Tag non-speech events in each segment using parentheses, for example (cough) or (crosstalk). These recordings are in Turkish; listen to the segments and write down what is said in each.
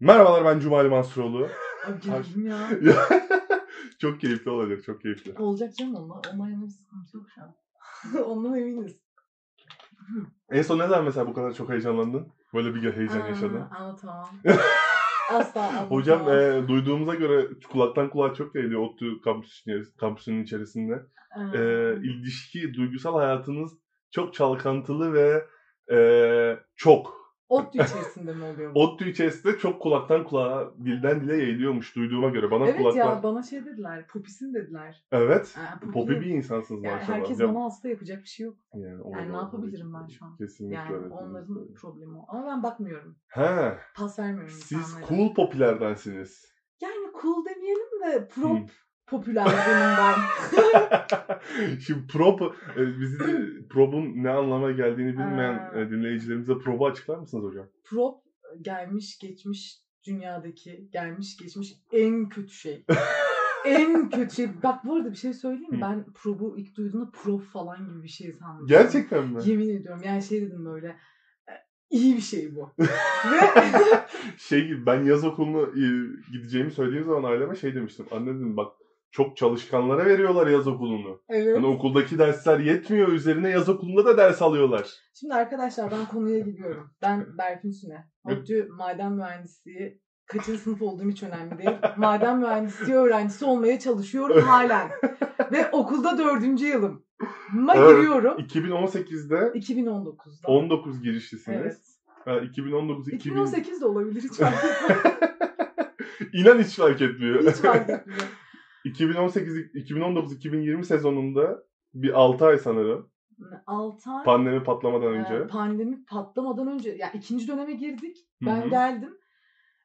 Merhabalar ben Cumali Mansuroğlu. Abi geldim ya. (laughs) çok keyifli olacak, çok keyifli. Olacak canım. Onunla yana bir sıkıntı yok şu an. (laughs) Ondan eminiz. En son ne zaman mesela bu kadar çok heyecanlandın? Böyle bir heyecan Aa, yaşadın. Anlatamam. (laughs) Asla anlatamam. Hocam e, duyduğumuza göre kulaktan kulağa çok yayılıyor ODTÜ kampüsünün, kampüsünün içerisinde. Ee, E, ilişki, duygusal hayatınız çok çalkantılı ve e, çok. ODTÜ içerisinde mi oluyor bu? ODTÜ içerisinde çok kulaktan kulağa, dilden dile yayılıyormuş duyduğuma göre. Bana evet kulaktan... ya bana şey dediler. Popisin dediler. Evet. Aa, popi bir insansınız yani maşallah. herkes bana hasta yapacak bir şey yok. Yani, Yani ne yapabilirim ben şu an? Kesinlikle Yani öyle. onların problemi o. Ama ben bakmıyorum. He, Pas vermiyorum siz insanlara. cool popülerdensiniz. Yani cool demeyelim de prop Hı. Popüler ben. (laughs) Şimdi prop, e, bizi probun ne anlama geldiğini bilmeyen Aa. e, dinleyicilerimize probu açıklar mısınız hocam? prop gelmiş geçmiş dünyadaki gelmiş geçmiş en kötü şey. (laughs) en kötü şey. Bak bu arada bir şey söyleyeyim mi? Ben probu ilk duyduğumda prop falan gibi bir şey sandım. Gerçekten mi? Yemin ediyorum. Yani şey dedim böyle. e, iyi bir şey bu. (laughs) Ve şey gibi ben yaz okuluna e, gideceğimi söylediğim zaman aileme şey demiştim. Anne dedim bak çok çalışkanlara veriyorlar yaz okulunu. evet. Hani okuldaki dersler yetmiyor üzerine yaz okulunda da ders alıyorlar. Şimdi arkadaşlar ben konuya gidiyorum. Ben Berfin Süne. ODTÜ maden mühendisliği kaçıncı sınıf olduğum hiç önemli değil. Maden mühendisliği öğrencisi olmaya çalışıyorum halen. (laughs) Ve okulda dördüncü yılım. Ma Evet. giriyorum. 2018'de 2019'da. 19 girişlisiniz. Evet. Ha, 2019 2000 2018 de olabilir hiç fark etmiyor. (laughs) İnan hiç fark etmiyor. hiç fark etmiyor. 2018 2019 2020 sezonunda bir 6 ay sanırım 6 ay pandemi patlamadan önce. e, pandemi patlamadan önce yani ikinci döneme girdik. Ben Hı hı. geldim.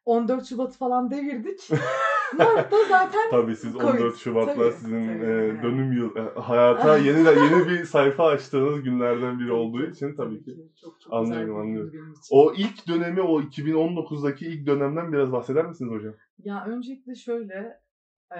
14 Şubat'ı falan devirdik. (laughs) Mart'ta zaten Tabii siz Covid, 14 Şubat'la tabii, sizin tabii. e, dönüm yıl e, hayata yeni yeni bir sayfa açtığınız günlerden biri olduğu için tabii ki. Çok, çok Anlıyorum, anlıyorum. O ilk dönemi o 2019'daki ilk dönemden biraz bahseder misiniz hocam? Ya öncelikle şöyle e,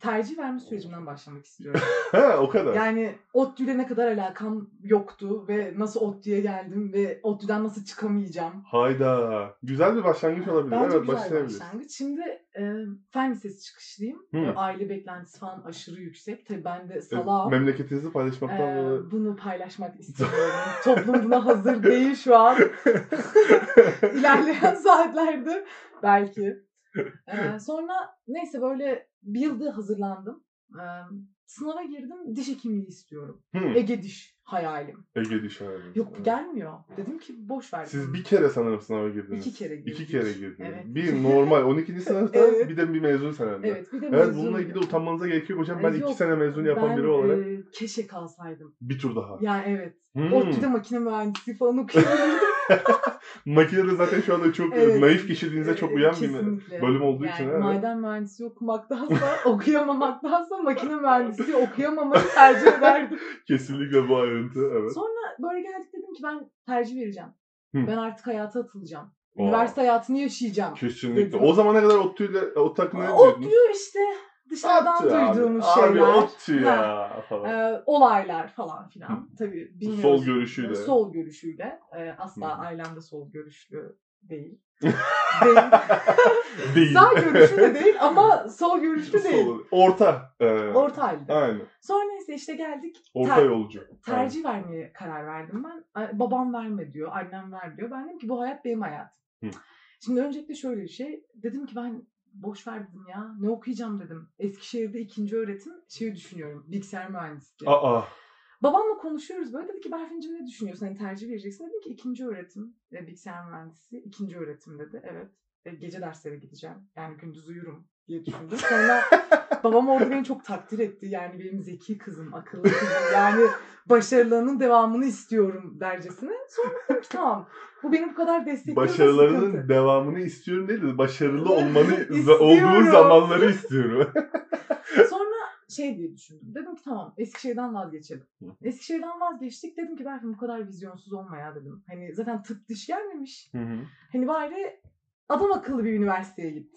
tercih verme sürecimden başlamak istiyorum. (laughs) Ha o kadar. Yani ODTÜ'yle ne kadar alakam yoktu ve nasıl ODTÜ'ye geldim ve ODTÜ'den nasıl çıkamayacağım. Hayda. Güzel bir başlangıç olabilir. Bence evet güzel bir başlangıç. Şimdi e, fen lisesi çıkışlıyım. E, aile beklentisi falan aşırı yüksek. Tabii ben de E, salağım. Memleketinizi paylaşmaktan dolayı. bunu paylaşmak (laughs) istemiyorum. Toplum buna hazır değil şu an. (laughs) İlerleyen saatlerde belki. Ee, sonra neyse böyle bir yılda hazırlandım. Ee, sınava girdim. Diş hekimliği istiyorum. Hmm. Ege diş hayalim. Ege diş ağrısı. Yok Evet. gelmiyor. Dedim ki boş ver. Siz bir kere sanırım sınava girdiniz. İki kere girdik. İki kere girdiniz. Evet. Bir normal 12. (laughs) sınıfta Evet. bir de bir mezun senemde. Evet bir de Evet mezun- bununla ilgili utanmanıza gerek yok hocam. Ben Ee, iki yok, sene mezun yapan ben, biri olarak e, keşke kalsaydım. bir tur daha. Yani evet. Hmm. ODTÜ'de makine mühendisliği falan okuyabilirdim. (laughs) (laughs) Makinede zaten şu anda çok Evet. naif kişiliğinize çok uyan bir bölüm olduğu yani için. Evet. maden mühendisliği okumaktansa (laughs) okuyamamaktansa makine mühendisliği okuyamamayı tercih ederdim. (laughs) Kesinlikle bu ayrıntı. Evet. Sonra böyle geldik dedim ki ben tercih vereceğim. Hı. Ben artık hayata atılacağım. Üniversite hayatını yaşayacağım. Kesinlikle. Dedim. O zamana kadar ODTÜ'yle ODTÜ hakkında ne diyordunuz? diyor işte dışarıdan abi. duyduğumuz Abi şeyler. ODTÜ Ha. ya falan. Ee, olaylar falan filan. Tabii bilmiyoruz. Sol görüşüyle. Sol görüşüyle. Ee, asla Hı. ailemde sol görüşlü değil. (laughs) değil. Değil. Sağ görüşlü de değil ama sol görüşlü değil. Sol- Orta. Ee, Orta halde. Aynen. Sonra neyse işte geldik. Orta Ter- yolcu. tercih vermeye karar verdim ben. Babam verme diyor, annem ver diyor. Ben dedim ki bu hayat benim hayatım. Hı. Şimdi öncelikle şöyle bir şey. Dedim ki ben boş ver dedim ya. Ne okuyacağım dedim. Eskişehir'de ikinci öğretim şeyi düşünüyorum. Bilgisayar mühendisliği. Aa. Babamla konuşuyoruz böyle. Dedi ki Berfin'cim ne düşünüyorsun? Hani tercih vereceksin. Dedim ki ikinci öğretim. E, bilgisayar mühendisi. ikinci öğretim dedi. Evet. E, gece derslere gideceğim. Yani gündüz uyurum diye düşündüm. Sonra (laughs) babam orada beni çok takdir etti. Yani benim zeki kızım, akıllı kızım. Yani başarılarının devamını istiyorum dercesine. Sonra dedim ki tamam. Bu beni bu kadar destekliyorsa Başarılarının sıkıntı. devamını istiyorum değil de başarılı olmanı olduğu zamanları istiyorum. (laughs) Sonra şey diye düşündüm. Dedim ki tamam Eskişehir'den vazgeçelim. Eskişehir'den vazgeçtik. Dedim ki Berfin bu kadar vizyonsuz olma ya dedim. Hani zaten tıp diş gelmemiş. Hı hı. Hani bari adam akıllı bir üniversiteye git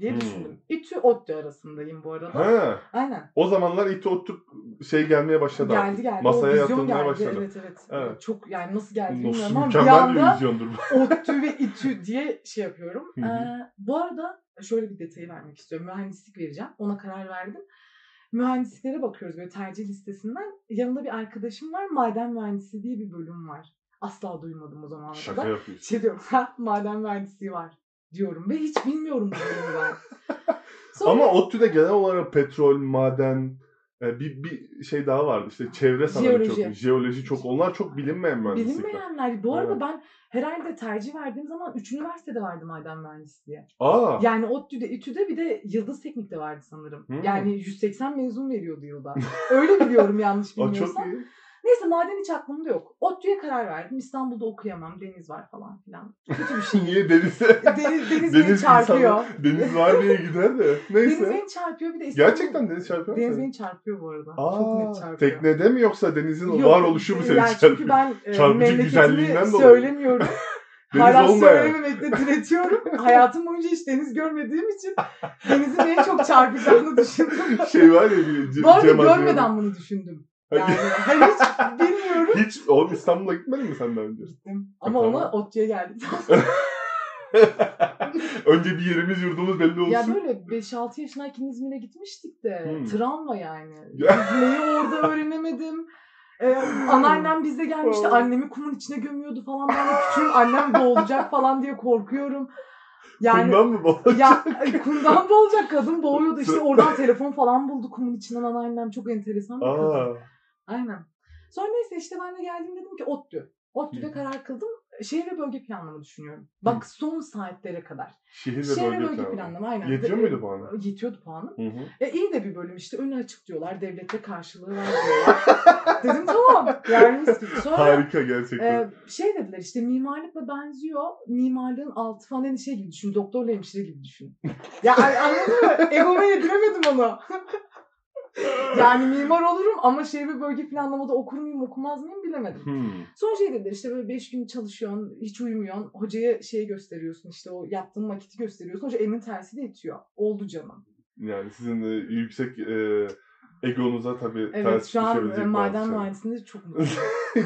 diye Hmm. düşündüm. İTÜ ODTÜ arasındayım bu arada. Ha. Aynen. O zamanlar İTÜ ODTÜ şey gelmeye başladı. artık. Geldi geldi. Masaya geldi. başladı. Evet, evet Evet. Çok yani nasıl geldi bilmiyorum ama bir anda. ODTÜ (laughs) ve İTÜ diye şey yapıyorum. Hı hı. Ee, bu arada şöyle bir detayı vermek istiyorum. Mühendislik vereceğim. Ona karar verdim. Mühendisliklere bakıyoruz böyle tercih listesinden. Yanında bir arkadaşım var. Maden mühendisi diye bir bölüm var. Asla duymadım o zamana Şaka yapıyorsun. Şey diyorum, (laughs) ha maden mühendisliği var diyorum ve hiç bilmiyorum bu bölümü ben. Sonra Ama ODTÜ'de genel olarak petrol, maden, e, bir, bir şey daha vardı işte çevre sanırım Jeoloji. çok, jeoloji çok, onlar çok bilinmeyen mühendislikler. bilinmeyenler. Bu arada Evet. ben herhalde tercih verdiğim zaman 3 üniversitede vardı maden mühendisliği. Aa, Yani ODTÜ'de, İTÜ'de bir de Yıldız Teknik'te vardı sanırım. Hmm. Yani 180 mezun veriyordu yılda. Öyle biliyorum (laughs) yanlış o çok bilmiyorsam. iyi. Neyse maden hiç aklımda yok. ODTÜ'ye karar verdim. İstanbul'da okuyamam. Deniz var falan filan. Kötü bir şey. (laughs) Niye denize? Deniz, (laughs) deniz, Deniz beni çarpıyor. insanı- Deniz var diye gider de. Deniz Neyse. beni çarpıyor. Bir de İstanbul... Gerçekten deniz çarpıyor mu Deniz seni? beni çarpıyor bu arada. Aa, Çok net çarpıyor. teknede mi yoksa denizin Yok, varoluşu mu seni yani çarpıyor? Çünkü ben e, memleketimi söylemiyorum. (laughs) Deniz Hala olmayan. söylememekle diretiyorum. Hayatım boyunca hiç deniz görmediğim için denizin beni çok çarpacağını düşündüm. Şey var ya Bu arada görmeden bunu düşündüm. Yani hani hiç bilmiyorum. Hiç oğlum İstanbul'a gitmedin mi sen daha önce? Gittim. Ama Tamam. ona ODTÜ'ye geldik. (laughs) (laughs) önce bir yerimiz yurdumuz belli olsun. ya böyle 5-6 yaşındayken İzmir'e gitmiştik de Hmm. travma yani. Ya. Yüzmeyi orada öğrenemedim. Ee, anneannem bizde gelmişti. Annemi kumun içine gömüyordu falan. Ben küçüğüm annem boğulacak falan diye korkuyorum. Yani Bundan mı bu? ya kumdan boğulacak kadın boğuyordu. İşte oradan telefon falan buldu kumun içinden anneannem. Çok enteresan bir kadın. Aa, Aynen. Sonra neyse işte ben de geldim dedim ki ODTÜ. ODTÜ'de Hı. karar kıldım. Şehir ve bölge planlama düşünüyorum. Bak son saatlere kadar. şehir ve Şehir bölge, bölge planlama. aynen. Yetiyor muydu puanı? Yetiyordu puanım. Hı hı. E iyi de bir bölüm işte. Önü açık diyorlar. Devlette karşılığı var diyorlar. (laughs) dedim tamam. Gibi. Sonra Harika gerçekten. e, şey dediler işte mimarlıkla benziyor. Mimarlığın altı falan hani şey gibi düşün. Doktorla hemşire gibi düşün. ya anladın mı? Egoma yediremedim onu. (laughs) yani mimar olurum ama şehir ve bölge planlamada okur muyum okumaz mıyım bilemedim. Hmm. Sonra şey dediler işte böyle 5 gün çalışıyorsun, hiç uyumuyorsun. Hocaya şey gösteriyorsun işte o yaptığın maketi gösteriyorsun. Hoca elinin tersiyle itiyor. Oldu canım. Yani sizin de yüksek e, egonuza tabii Evet ters şu an e, maden mühendisliğinde çok (laughs) mutluyum.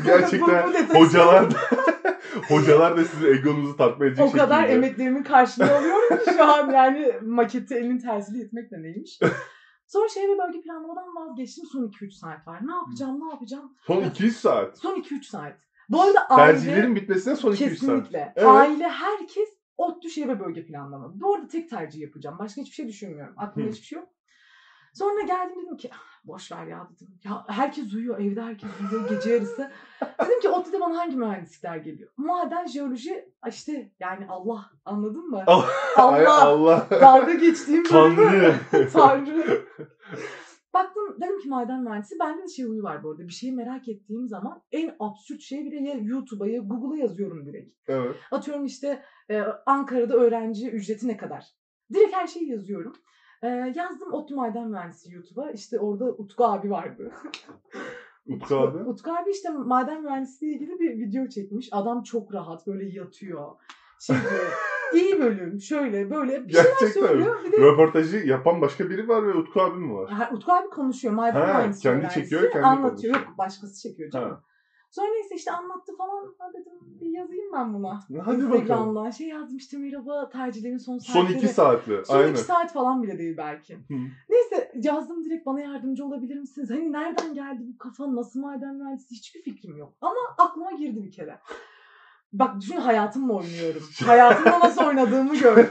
Gerçekten Bu- bu detayı hocalar da (laughs) hocalar da sizin egonuzu tatmin edecek o kadar şekilde. emeklerimin karşılığını alıyorum ki şu an yani maketi elinin tersiyle itmek de neymiş. (laughs) Sonra şehir ve bölge planlamadan vazgeçtim. Son 2-3 saat var. Ne yapacağım ne yapacağım? Son 200 saat. Son 2-3 saat. Bu arada aile... Tercihlerin bitmesine son 200 saat. Kesinlikle. Evet. Aile herkes ODTÜ şehir ve bölge planlama. Bu arada tek tercih yapacağım. Başka hiçbir şey düşünmüyorum. Aklımda Hı. hiçbir şey yok. Sonra geldim dedim ki "Ah, boş ver ya dedim. Ya herkes uyuyor evde herkes uyuyor gece yarısı. (laughs) dedim ki ODTÜ'de bana hangi mühendislikler geliyor? Maden, jeoloji işte yani Allah anladın mı? Allah. Ay Allah. Allah. Dalga geçtiğim. Tanrı. (laughs) Tanrı. Baktım dedim ki maden mühendisi. Bende de şey huyu var bu arada. Bir şeyi merak ettiğim zaman en absürt şeyi bile ya YouTube'a ya Google'a yazıyorum direkt. evet. Atıyorum işte e, Ankara'da öğrenci ücreti ne kadar? Direkt her şeyi yazıyorum. E, yazdım ODTÜ Maden Mühendisi YouTube'a. İşte orada Utku abi vardı. (laughs) Utku abi. Utku abi işte maden mühendisliği ilgili bir video çekmiş. Adam çok rahat böyle yatıyor. Şey diyor, (laughs) iyi bölüm şöyle böyle bir şeyler Gerçekten mi? söylüyor. Bir de Röportajı yapan başka biri var ve Utku abi mi var? Ha, Utku abi konuşuyor. Maden Ha, mühendisi kendi çekiyor, kendi Anlatıyor. konuşuyor. Yok başkası çekiyor canım. Ha. Sonra neyse işte anlattı falan. Ha dedim bir yazayım ben buna. Hadi bakalım. Şey yazdım işte merhaba tercihlerin son Son saatleri. 2 saatli. Son Aynen. iki saat falan bile değil belki. Hı. Neyse yazdım direkt bana yardımcı olabilir misiniz? Hani nereden geldi bu kafa nasıl maden mühendisi hiçbir fikrim yok. Ama aklıma girdi bir kere. Bak düşün hayatımla oynuyorum. (laughs) Hayatımla nasıl oynadığımı gör. (laughs)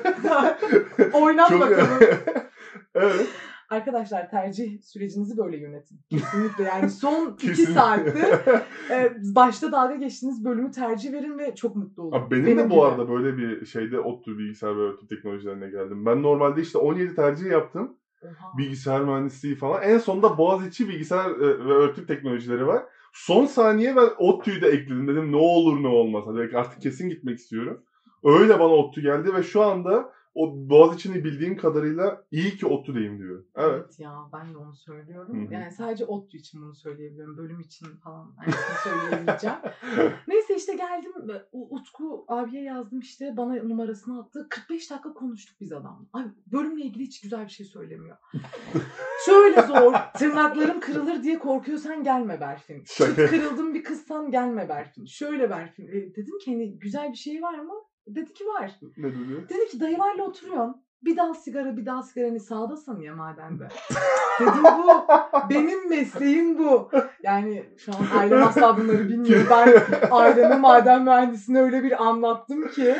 Oynat Çok... bakalım. (laughs) evet. Arkadaşlar tercih sürecinizi böyle yönetin. (laughs) Kesinlikle yani son iki saatte (laughs) e, başta dalga geçtiğiniz bölümü tercih verin ve çok mutlu olun. Abi benim, de bu gibi. arada böyle bir şeyde ODTÜ bilgisayar ve öğretim teknolojilerine geldim. Ben normalde işte 17 tercih yaptım. Oha. Bilgisayar mühendisliği falan. En sonunda Boğaziçi bilgisayar e, ve öğretim teknolojileri var. Son saniye ben ODTÜ'yü de ekledim. Dedim ne olur ne olmaz. Hadi artık kesin gitmek istiyorum. Öyle bana ODTÜ geldi ve şu anda o Boğaziçi'ni bildiğim kadarıyla iyi ki ODTÜ'deyim diyor. Evet. ya ben de onu söylüyorum. Hı hı. Yani sadece ODTÜ için bunu söyleyebiliyorum. Bölüm için falan aynısını söyleyemeyeceğim. (laughs) Neyse işte geldim Utku abiye yazdım işte bana numarasını attı. 45 dakika konuştuk biz adamla. Abi bölümle ilgili hiç güzel bir şey söylemiyor. (laughs) Şöyle zor. Tırnaklarım kırılır diye korkuyorsan gelme Berfin. Çıt kırıldım bir kızsan gelme Berfin. Şöyle Berfin. E, dedim ki hani güzel bir şey var mı? Dedi ki var. ne dedi? Dedi ki dayılarla oturuyorsun. Bir dal sigara bir dal sigara hani sağdasın ya madende. (laughs) Dedim bu benim mesleğim bu. Yani şu an ailem asla bunları bilmiyor. Ben (laughs) aileme maden mühendisine öyle bir anlattım ki.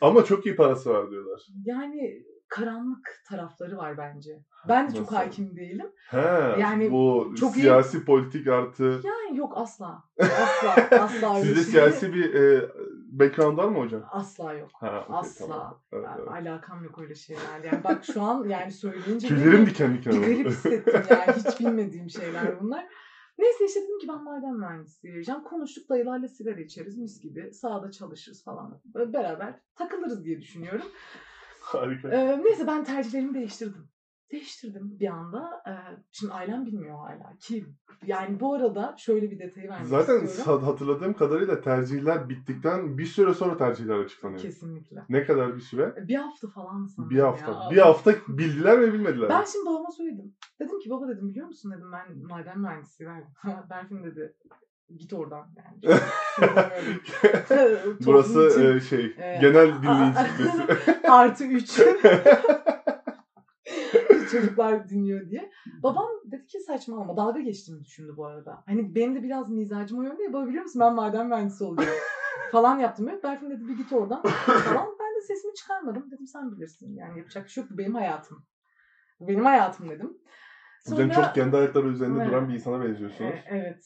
Ama çok iyi parası var diyorlar. Yani karanlık tarafları var bence. Ben de çok Nasıl? hakim değilim. He, Yani bu çok iyi- siyasi politik artı. Yani yok asla. (laughs) Asla. Asla Sizde şey- siyasi bir e, background var mı hocam? Asla yok. Ha, okey, Asla. tamam. Evet, Ben- evet. Alakam yok öyle şeylerle. Yani bak şu an yani söyleyince Tüylerim diken diken bir garip oldu. hissettim yani. Hiç bilmediğim şeyler bunlar. Neyse işte dedim ki ben maden mühendisliği vereceğim. Konuştuk dayılarla sigara içeriz mis gibi. Sahada çalışırız falan. Böyle beraber takılırız diye düşünüyorum. Harika. Ee, neyse ben tercihlerimi değiştirdim. Değiştirdim bir anda. Ee, şimdi ailem bilmiyor hala. Kim? Yani bu arada şöyle bir detayı vermek Zaten istiyorum. hatırladığım kadarıyla tercihler bittikten bir süre sonra tercihler açıklanıyor. Kesinlikle. Ne kadar bir süre? Bir hafta falan sanırım Bir hafta. ya. Bir hafta bildiler ve bilmediler. Ben şimdi babama söyledim. Dedim ki baba dedim biliyor musun dedim ben maden mühendisliği verdim. (laughs) Berfin dedi git oradan yani. (laughs) Burası için, e, şey e, genel dinleyici (laughs) artı 3 çocuklar dinliyor diye. Babam dedi ki saçmalama dalga geçtiğimi düşündü bu arada. Hani benim de biraz mizacım o yönde ya baba biliyor musun ben maden mühendisi olacağım (laughs) falan yaptım. Böyle. Berfin dedi bir git oradan falan. Ben de sesimi çıkarmadım. Dedim sen bilirsin yani yapacak bir şey yok benim hayatım. Bu benim hayatım dedim. Hocam çok kendi ayakları üzerinde Evet. duran bir insana benziyorsunuz. E, evet.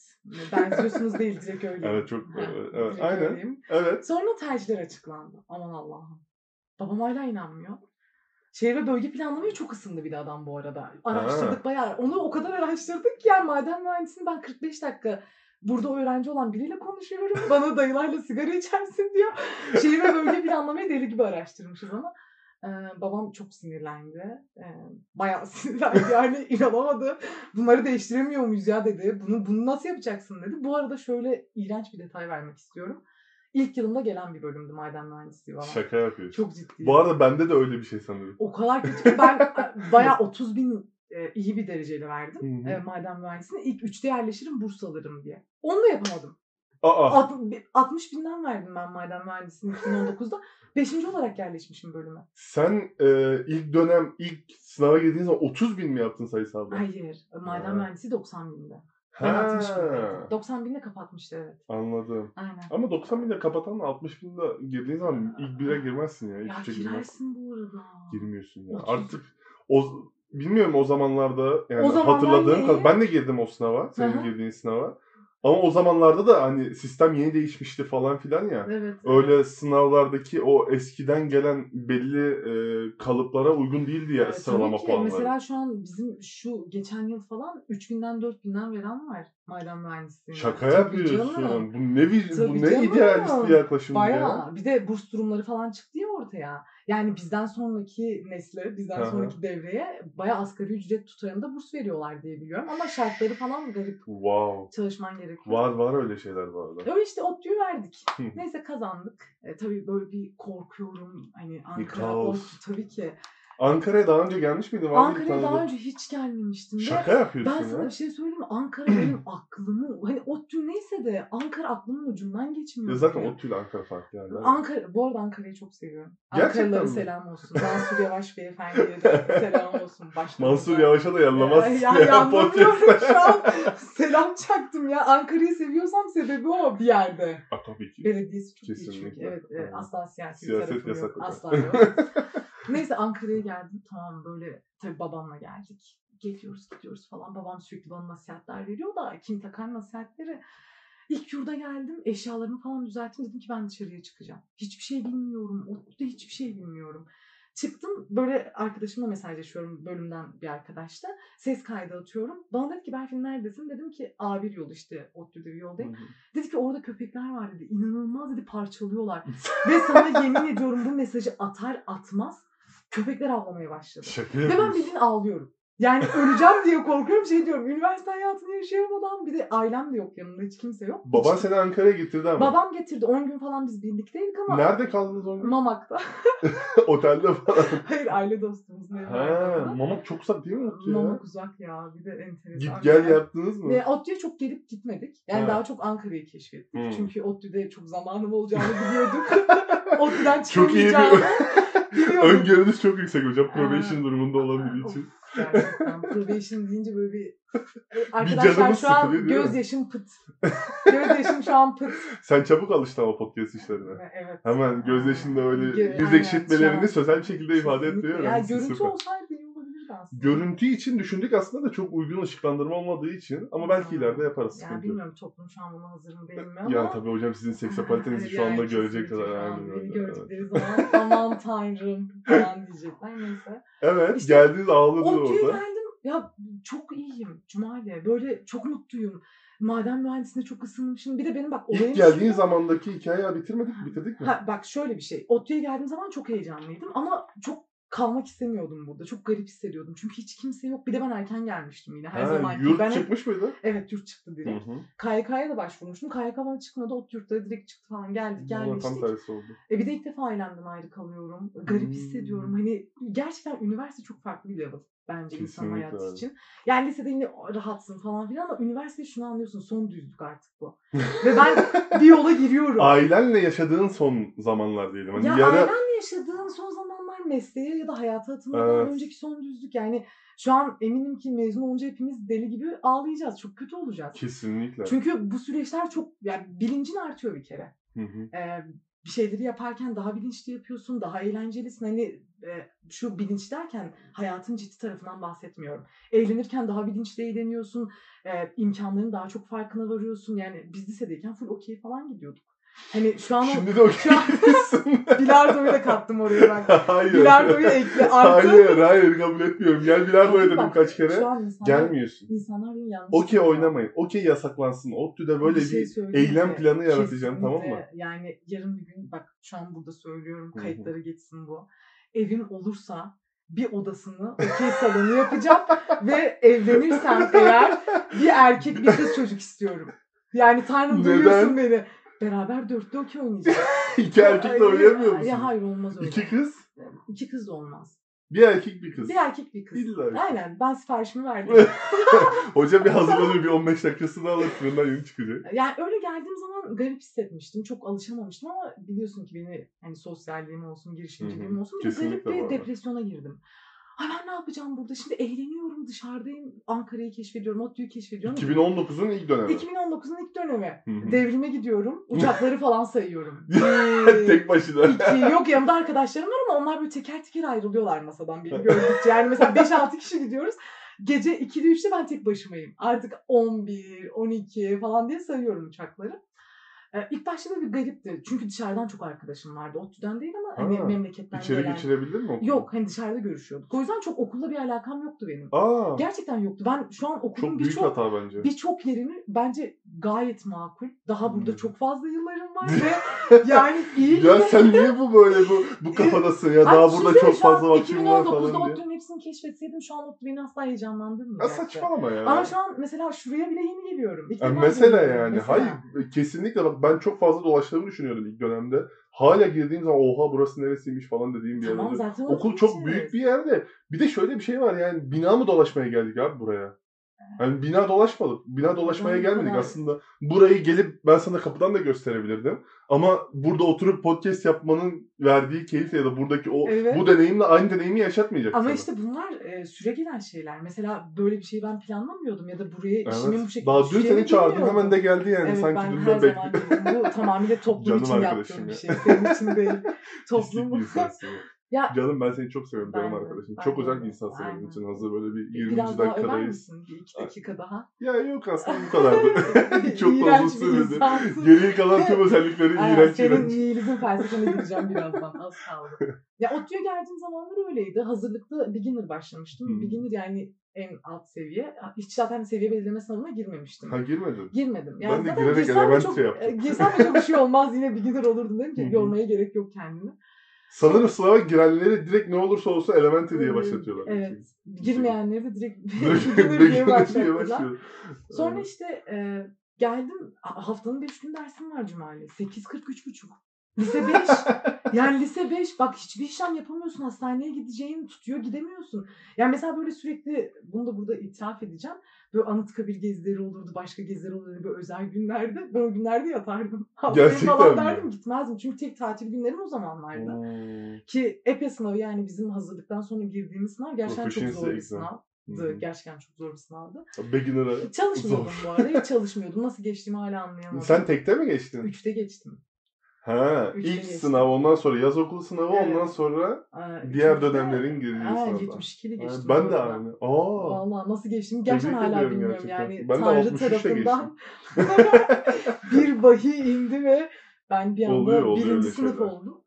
Benziyorsunuz değil direkt öyle. Evet, çok- (laughs) evet, evet, aynen. öyleyim. Evet. Sonra tercihler açıklandı. Aman Allah'ım. Babam hala inanmıyor. Ve bölge planlamaya çok ısındı bir de adam bu arada. Araştırdık bayağı. Onu o kadar araştırdık ki yani maden mühendisini ben 45 dakika burada öğrenci olan biriyle konuşuyorum. (laughs) Bana dayılarla sigara içersin diyor. Şehir bölge planlamayı deli gibi araştırmışız ama. Ee, babam çok sinirlendi. Ee, bayağı (laughs) sinirlendi yani inanamadı. Bunları değiştiremiyor muyuz ya dedi. Bunu, bunu nasıl yapacaksın dedi. Bu arada şöyle iğrenç bir detay vermek istiyorum. İlk yılımda gelen bir bölümdü maden mühendisliği falan. Şaka yapıyorsun. Çok ciddi. Bu arada bende de öyle bir şey sanırım. O kadar kötü ki ben (laughs) bayağı 30 bin e, iyi bir dereceyle verdim e, maden mühendisliğine. İlk 3'te yerleşirim burs alırım diye. Onu da yapamadım. Aa. Alt- 60 binden verdim ben maden mühendisliğini 2019'da. Beşinci olarak yerleşmişim bölüme. Sen e, ilk dönem ilk sınava girdiğin zaman 30 bin mi yaptın sayısalda? Hayır. Maden mühendisi 90 binde. Ben 60 Ha, bindeydim. 90 binde kapatmıştı evet. anladım. Aynen. Ama 90 binde kapatan 60 binde girdiğin zaman ilk bire girmezsin ya. İlk Ya üçe girmezsin. girersin bu arada. Girmiyorsun ya. Otuz. Artık o bilmiyorum o zamanlarda yani O zamanlar hatırladığım kadar ben de girdim o sınava. Senin hı. girdiğin sınava. Ama o zamanlarda da hani sistem yeni değişmişti falan filan ya. Evet. Öyle sınavlardaki o eskiden gelen belli e, kalıplara uygun değildi ya Evet, sıralama puanları. Mesela şu an bizim şu geçen yıl falan 3000'den 4000'den veren var maden mühendisliğinde. Şaka Tabii yapıyorsun. canım. Bu ne bu Tabii ne canım. idealist bir yaklaşım bu ya. Bayağı. Bir de burs durumları falan çıktı ya ortaya. Yani bizden sonraki nesle, bizden hı. sonraki devreye bayağı asgari ücret tutarında burs veriyorlar diye biliyorum. Ama şartları falan garip. Wow. Çalışman gerekiyor. Var var öyle şeyler bu arada. Öyle işte ODTÜ'yü verdik. Neyse kazandık. E, tabii böyle bir korkuyorum. Hani Ankara. ODTÜ tabii ki. Ankara'ya daha önce gelmiş miydin? Ankara'ya daha önce hiç gelmemiştim. Ve Şaka yapıyorsun Ben sana ya. bir şey söyleyeyim mi? Ankara benim (clears throat) aklımı, hani ODTÜ neyse de Ankara aklımın ucundan geçmiyor. Ya zaten ODTÜ ile Ankara farklı yerler. Ankara, bu arada Ankara'yı çok seviyorum. Gerçekten Ankaralılara mi? selam olsun. Mansur Yavaş beyefendiye de (laughs) selam olsun. Başkanımıza. Mansur Yavaş'a da yanlamaz. Ya, ya, yanlamıyorum (laughs) şu an. Selam çaktım ya. Ankara'yı seviyorsam sebebi o bir yerde. Aa, tabii ki. Belediyesi çok iyi Kesinlikle. çünkü. Evet, e, Aynen. asla siyasi Siyaset bir yok. Asla yok. (laughs) Neyse Ankara'ya geldim. Tamam böyle tabii babamla geldik. Geliyoruz gidiyoruz falan. Babam sürekli bana nasihatler veriyor da kim takar nasihatleri. İlk yurda geldim. Eşyalarımı falan düzelttim. Dedim ki ben dışarıya çıkacağım. Hiçbir şey bilmiyorum. ODTÜ'de hiçbir şey bilmiyorum. Çıktım böyle arkadaşımla mesajlaşıyorum bölümden bir arkadaşla. Ses kaydı atıyorum. Bana dedi ki Berfin neredesin? Dedim ki A1 yol işte ODTÜ'de bir yoldayım. Dedi ki orada köpekler var dedi. İnanılmaz dedi parçalıyorlar. (laughs) Ve sana yemin ediyorum bu mesajı atar atmaz köpekler avlamaya başladı. Şaka yapıyorsun. bildiğin ağlıyorum. Yani öleceğim diye korkuyorum şey diyorum. Üniversite hayatını yaşayamadan bir de ailem de yok yanımda hiç kimse yok. Baban Hiç- seni Ankara'ya getirdi ama. Babam getirdi 10 gün falan biz birlikteydik ama Nerede kaldınız o gün? Mamak'ta. (laughs) Otelde falan. (laughs) Hayır aile dostumuzun evi ha, vardı. Mamak çok uzak değil mi Mutlu ya? Mamak uzak ya bir de enteresan. Git gel yaptınız mı? Ve ODTÜ'ye çok gelip gitmedik. Yani Ha. daha çok Ankara'yı keşfettik. Hmm. Çünkü ODTÜ'de çok zamanım olacağını biliyorduk. (laughs) ODTÜ'den Çok iyi bir- biliyorduk. Öngörünüz çok yüksek hocam. Probation durumunda olan biri için. Gerçekten probation deyince böyle bir... Arkadaşlar canımız şu an gözyaşım pıt. gözyaşım şu an pıt. Sen çabuk alıştın ama podcast işlerine. Evet. Hemen gözyaşında öyle Gö- yüz ekşitmelerini sözel bir şekilde ifade etmeyi Ya görüntü olsaydı aslında. Görüntü için düşündük aslında da çok uygun ışıklandırma olmadığı için ama belki Hmm. ileride yaparız. Ya sıkıntı bilmiyorum toplum şu an buna hazır mı değil mi ama. Yani tabii hocam sizin seksapalitenizi (laughs) şu Yani anda görecekler. öyle. Evet. gördükleri zaman aman tanrım (laughs) falan diyecekler neyse. Evet, İşte geldiniz ODTÜ'ye orada. geldim. Ya çok iyiyim Cumali. Böyle çok mutluyum. Maden mühendisliğine çok ısınmışım. Bir de benim bak olayım İlk geldiğin şu- zamandaki hikayeyi bitirmedik mi? Bitirdik mi? Ha, bak şöyle bir şey. ODTÜ'ye geldiğim zaman çok heyecanlıydım ama çok kalmak istemiyordum burada. Çok garip hissediyordum. Çünkü hiç kimse yok. Bir de ben erken gelmiştim yine. Her Ha, zaman yurt ben hep- çıkmış mıydı? Evet yurt çıktı direkt. KYK'ya da başvurmuştum. KYK bana çıkmadı. ODTÜ yurtları direkt çıktı falan. Geldik Valla tam tersi oldu. E bir de ilk defa ailemden ayrı kalıyorum. Garip Hmm. hissediyorum. Hani gerçekten üniversite çok farklı bir level bence insan Kesinlikle hayatı öyle. için. Yani lisede yine rahatsın falan filan ama üniversitede şunu anlıyorsun. Son düzlük artık bu. Ve ben (laughs) bir yola giriyorum. Ailenle yaşadığın son zamanlar diyelim. Hani ya yarı ailemle yaşadığın son zamanlar mesleğe ya da hayata atılmadan Evet. önceki son düzlük. Yani şu an eminim ki mezun olunca hepimiz deli gibi ağlayacağız. Çok kötü olacağız. kesinlikle. Çünkü bu süreçler çok yani bilincin artıyor bir kere. Hı hı. Ee, bir şeyleri yaparken daha bilinçli yapıyorsun, daha eğlencelisin. Hani e, şu bilinç derken hayatın ciddi tarafından bahsetmiyorum. Eğlenirken daha bilinçli eğleniyorsun, e, imkanların daha çok farkına varıyorsun. Yani biz lisedeyken full okey falan gidiyorduk. Hani şu an Şimdi de o şu an- (laughs) bilardoyu da kattım oraya ben. (laughs) hayır. Bilardoyu ekle (laughs) artı. Hayır, hayır kabul etmiyorum. Gel bilardoya dedim kaç kere. Şu an insanlar, Gelmiyorsun. insanlar beni yanlış Okey oynamayın. Okey yasaklansın. ODTÜ'de böyle bir, şey eylem mi? planı yaratacağım tamam mı? Yani yarın bir gün bak şu an burada söylüyorum kayıtlara geçsin bu. Evim olursa bir odasını okey salonu yapacağım ve evlenirsem eğer bir erkek bir kız çocuk istiyorum. Yani Tanrım Neden? duyuyorsun beni. Beraber dörtte okey oynayacağız. (laughs) İki erkekle oynayamıyor musun? Ya hayır olmaz öyle. İki kız, İki kız da olmaz. bir erkek bir kız. Bir erkek bir kız. İlla ki. Aynen ben siparişimi verdim. (laughs) (laughs) Hoca bir hazırlanıyor bir 15 dakikasını alır fırından yeni çıkacak. Yani öyle geldiğim zaman garip hissetmiştim. Çok alışamamıştım ama biliyorsun ki beni hani sosyalliğim olsun, girişimciliğim olsun. Bir garip bir depresyona girdim. Ay ben ne yapacağım burada? Şimdi eğleniyorum dışarıdayım. Ankara'yı keşfediyorum, ODTÜ'yü keşfediyorum. 2019'un ilk dönemi. 2019'un ilk dönemi. Hı hı. Devrime gidiyorum. (laughs) Uçakları falan sayıyorum. Bir, (laughs) Tek başına. iki, yok yanımda arkadaşlarım var ama onlar böyle teker teker ayrılıyorlar masadan beni gördükçe. Yani mesela 5-6 kişi gidiyoruz. Gece 2'de 3'te ben tek başımayım. Artık 11, 12 falan diye sayıyorum uçakları. Ee, ilk başta da bir garipti. Çünkü dışarıdan çok arkadaşım vardı. ODTÜ'den değil ama hani Ha, memleketten İçeri gelen. geçirebildin mi okulu? Yok hani dışarıda görüşüyorduk. O yüzden çok okulla bir alakam yoktu benim. Aa, Gerçekten yoktu. Ben şu an okulun çok büyük birçok hata bence. birçok yerini bence gayet makul. Daha burada Hmm. çok fazla yıllarım var ve yani (laughs) iyi Ya sen niye bu böyle bu bu kafadasın ya? (laughs) Ay, Daha düşünsene burada çok şu an fazla vaktim var 2019'da falan diye. ODTÜ'nün hepsini keşfetseydim şu an ODTÜ beni asla Ya heyecanlandırmayacaktı. saçmalama ya. Ama şu an mesela şuraya bile yeni geliyorum. İlk Ya defa mesela geliyorum yani. mesela. Hayır kesinlikle bak ben çok fazla dolaştığımı düşünüyordum ilk dönemde. Hala girdiğim zaman oha burası neresiymiş falan dediğim bir Tamam zaten Okul çok büyük bir yerde. Bir de şöyle bir şey var yani bina mı dolaşmaya geldik abi buraya? Yani bina dolaşmadık. Bina dolaşmaya gelmedik aslında. Burayı gelip ben sana kapıdan da gösterebilirdim. Ama burada oturup podcast yapmanın verdiği keyifle ya da buradaki o Evet. bu deneyimle aynı deneyimi yaşatmayacak Ama sana. işte bunlar e, süre gelen şeyler. Mesela böyle bir şeyi ben planlamıyordum ya da buraya işimin bu şekilde Daha dün seni çağırdım hemen de geldi yani. Evet Sanki ben dünden bekliyorum. Bu tamamıyla (laughs) toplum Canım için yaptığım bir ya. şey. Senin için değil. (laughs) Toplum bir ya. Canım ben seni çok seviyorum canım Ben de, arkadaşım. ben Çok özel bir insansın benim için. Hazır böyle bir 20. biraz daha över dakikadayız. misin? Bir iki dakika daha. Ya yok aslında bu (laughs) kadardı. (laughs) çok da uzun sürmedi. Geriye kalan tüm özellikleri Aynen, iğrenç senin iğrenç. nihilizm (laughs) felsefene gireceğim birazdan. Az kaldı. Ya ODTÜ'ye geldiğim zamanlar öyleydi. Hazırlıkta beginner başlamıştım. Hmm. Beginner yani en alt seviye. Hiç zaten seviye belirleme sınavına girmemiştim. Ha girmedin. Girmedim. Ben de girerek elementary çok, yaptım. e, Girsem de çok bir şey olmaz. Yine beginner olurdum dedim ki yormaya gerek yok kendimi. Sanırım sınava girenleri direkt ne olursa olsun Elementary diye başlatıyorlar. Evet. Girmeyenleri de direkt (laughs) (laughs) diye başlıyor. Sonra işte e, geldim haftanın 5 gün dersim var Cumali. 8.43.5. Lise 5. (laughs) yani lise 5 bak hiçbir işlem yapamıyorsun. Hastaneye gideceğin tutuyor gidemiyorsun. Yani mesela böyle sürekli bunu da burada itiraf edeceğim. Böyle Anıtkabir gezileri olurdu, başka geziler olurdu böyle özel günlerde. Ben o günlerde yatardım. (laughs) Haftaya Gerçekten falan mi? derdim gitmezdim. Çünkü tek tatil günlerim o zamanlardı. Hmm. Ki EPE sınavı yani bizim hazırlıktan sonra girdiğimiz sınav gerçekten çok zor bir exam. sınavdı. Hmm. Gerçekten çok zor bir sınavdı. Beginner'a. Çalışmıyordum Zor. bu arada. Hiç çalışmıyordum. Nasıl geçtiğimi hala (laughs) anlayamadım. Sen tekte mi geçtin? Üçte geçtim. Ha, Üçte ilk geçtim. sınav ondan sonra yaz okulu sınavı Evet. ondan sonra Aa, diğer dönemlerin girdiği Aa, sınavdan. 72'li Ha, geçtim. ben de aynı. Aa. Valla nasıl geçtim gerçekten Tebrik hala bilmiyorum gerçekten. yani. Ben Tanrı 63'e tarafından (laughs) (laughs) bir vahiy indi ve ben bir anda Oluyor, oluyor birinci sınıf şeyler. oldum.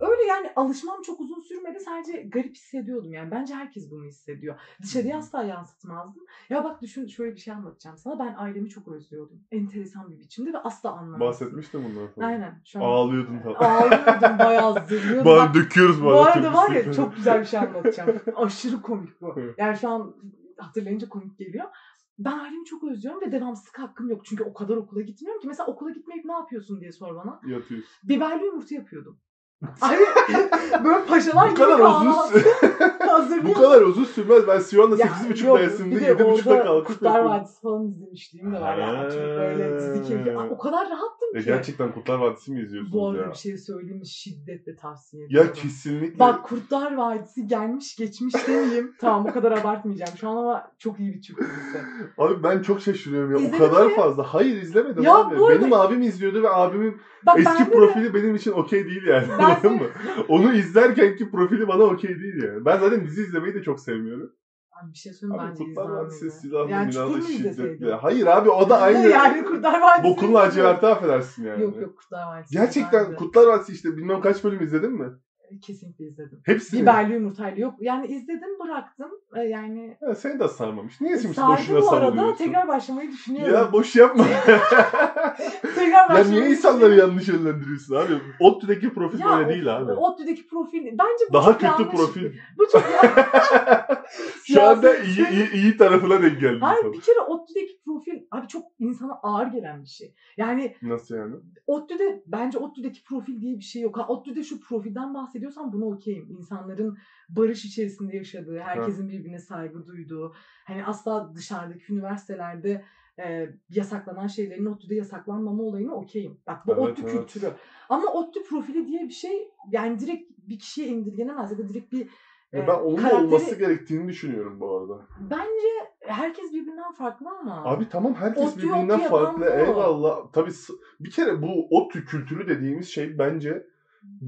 Öyle yani alışmam çok uzun sürmedi. Sadece garip hissediyordum yani. Bence herkes bunu hissediyor. Dışarıya asla yansıtmazdım. Ya bak düşün şöyle bir şey anlatacağım sana. Ben ailemi çok özlüyordum. Enteresan bir biçimde ve asla anlamazdım. Bahsetmiştim bundan sonra. Aynen. Şu an Ağlıyordun falan. ağlıyordum bayağı zırlıyordum. Bak, döküyoruz bu bana. arada var ya çok güzel bir şey anlatacağım. (laughs) Aşırı komik bu. Yani şu an hatırlayınca komik geliyor. Ben ailemi çok özlüyorum ve devamsızlık hakkım yok. Çünkü o kadar okula gitmiyorum ki. Mesela okula gitmeyip ne yapıyorsun diye sor bana. Yatıyorsun. Biberli yumurta yapıyordum. Ay, (laughs) böyle paşalar Bu gibi kadar uzun sü- bu kadar uzun sürmez. Ben Sivas'ta Ya, 8.30 yok, dersinde bir de 7.30'da orada kalkıp Kurtlar. Vadisi falan izlemişliğim de var ya. Ha. Çok böyle dizi keyfi. O kadar rahattım E ki. gerçekten Kurtlar Vadisi mi izliyorsunuz Bu arada ya? bir şey söyleyeyim? Şiddetle tavsiye ediyorum. Ya kesinlikle. Bak Kurtlar Vadisi gelmiş geçmiş demeyeyim. (laughs) tamam o kadar abartmayacağım şu an ama çok iyi bir Türk dizisi. Abi ben çok şaşırıyorum ya. İzledin o kadar mi? fazla. Hayır izlemedim Ya abi. Benim abim izliyordu ve abimin Bak eski profili benim için okey değil yani. Ben Anladın mı? (laughs) Onu izlerkenki profili bana okey değil yani. Ben zaten dizi izlemeyi de çok sevmiyorum. Abi bir şey söyleyeyim Abi Kurtlar Vadisi silahlı Yani şiddetli. izleseydin? Hayır abi o da (laughs) aynı. yani Kurtlar Vadisi. Bokun laciverti affedersin yani. Yok yok Kurtlar Vadisi. Gerçekten. Kurtlar Vadisi işte bilmem kaç bölüm izledin mi? Kesinlikle izledim. Hepsini. Biberli yumurtaylı yok. Yani izledim bıraktım. Ee, Yani Ha, seni de sarmamış. Niye şimdi boşuna bu arada tekrar başlamayı düşünüyorum. Ya boş yapma. (laughs) (laughs) tekrar ya başlamayı niye insanları yanlış yönlendiriyorsun abi? ODTÜ'deki profil Ya böyle değil abi. ODTÜ'deki profil bence bu Daha çok kötü yanlış. profil. Bu çok yanlış. (laughs) Şu anda iyi, iyi, iyi tarafına denk geldin Hayır bir kere ODTÜ'deki profil abi çok insana ağır gelen bir şey. Yani Nasıl yani? ODTÜ'de bence ODTÜ'deki profil diye bir şey yok. Ha, ODTÜ'de şu profilden bahsediyorsan buna okeyim. İnsanların barış içerisinde yaşadığı, herkesin birbirine saygı duyduğu, hani asla dışarıdaki üniversitelerde e, yasaklanan şeylerin ODTÜ'de yasaklanmama olayına okeyim. Bak bu Evet, ODTÜ evet. kültürü. Ama ODTÜ profili diye bir şey yani direkt bir kişiye indirgenemez ya da direkt bir e, ben onun karakteri- olması gerektiğini düşünüyorum bu arada. Bence herkes birbirinden farklı ama. Abi tamam herkes ODTÜ birbirinden ODTÜ farklı. Eyvallah. Tabii bir kere bu ODTÜ kültürü dediğimiz şey bence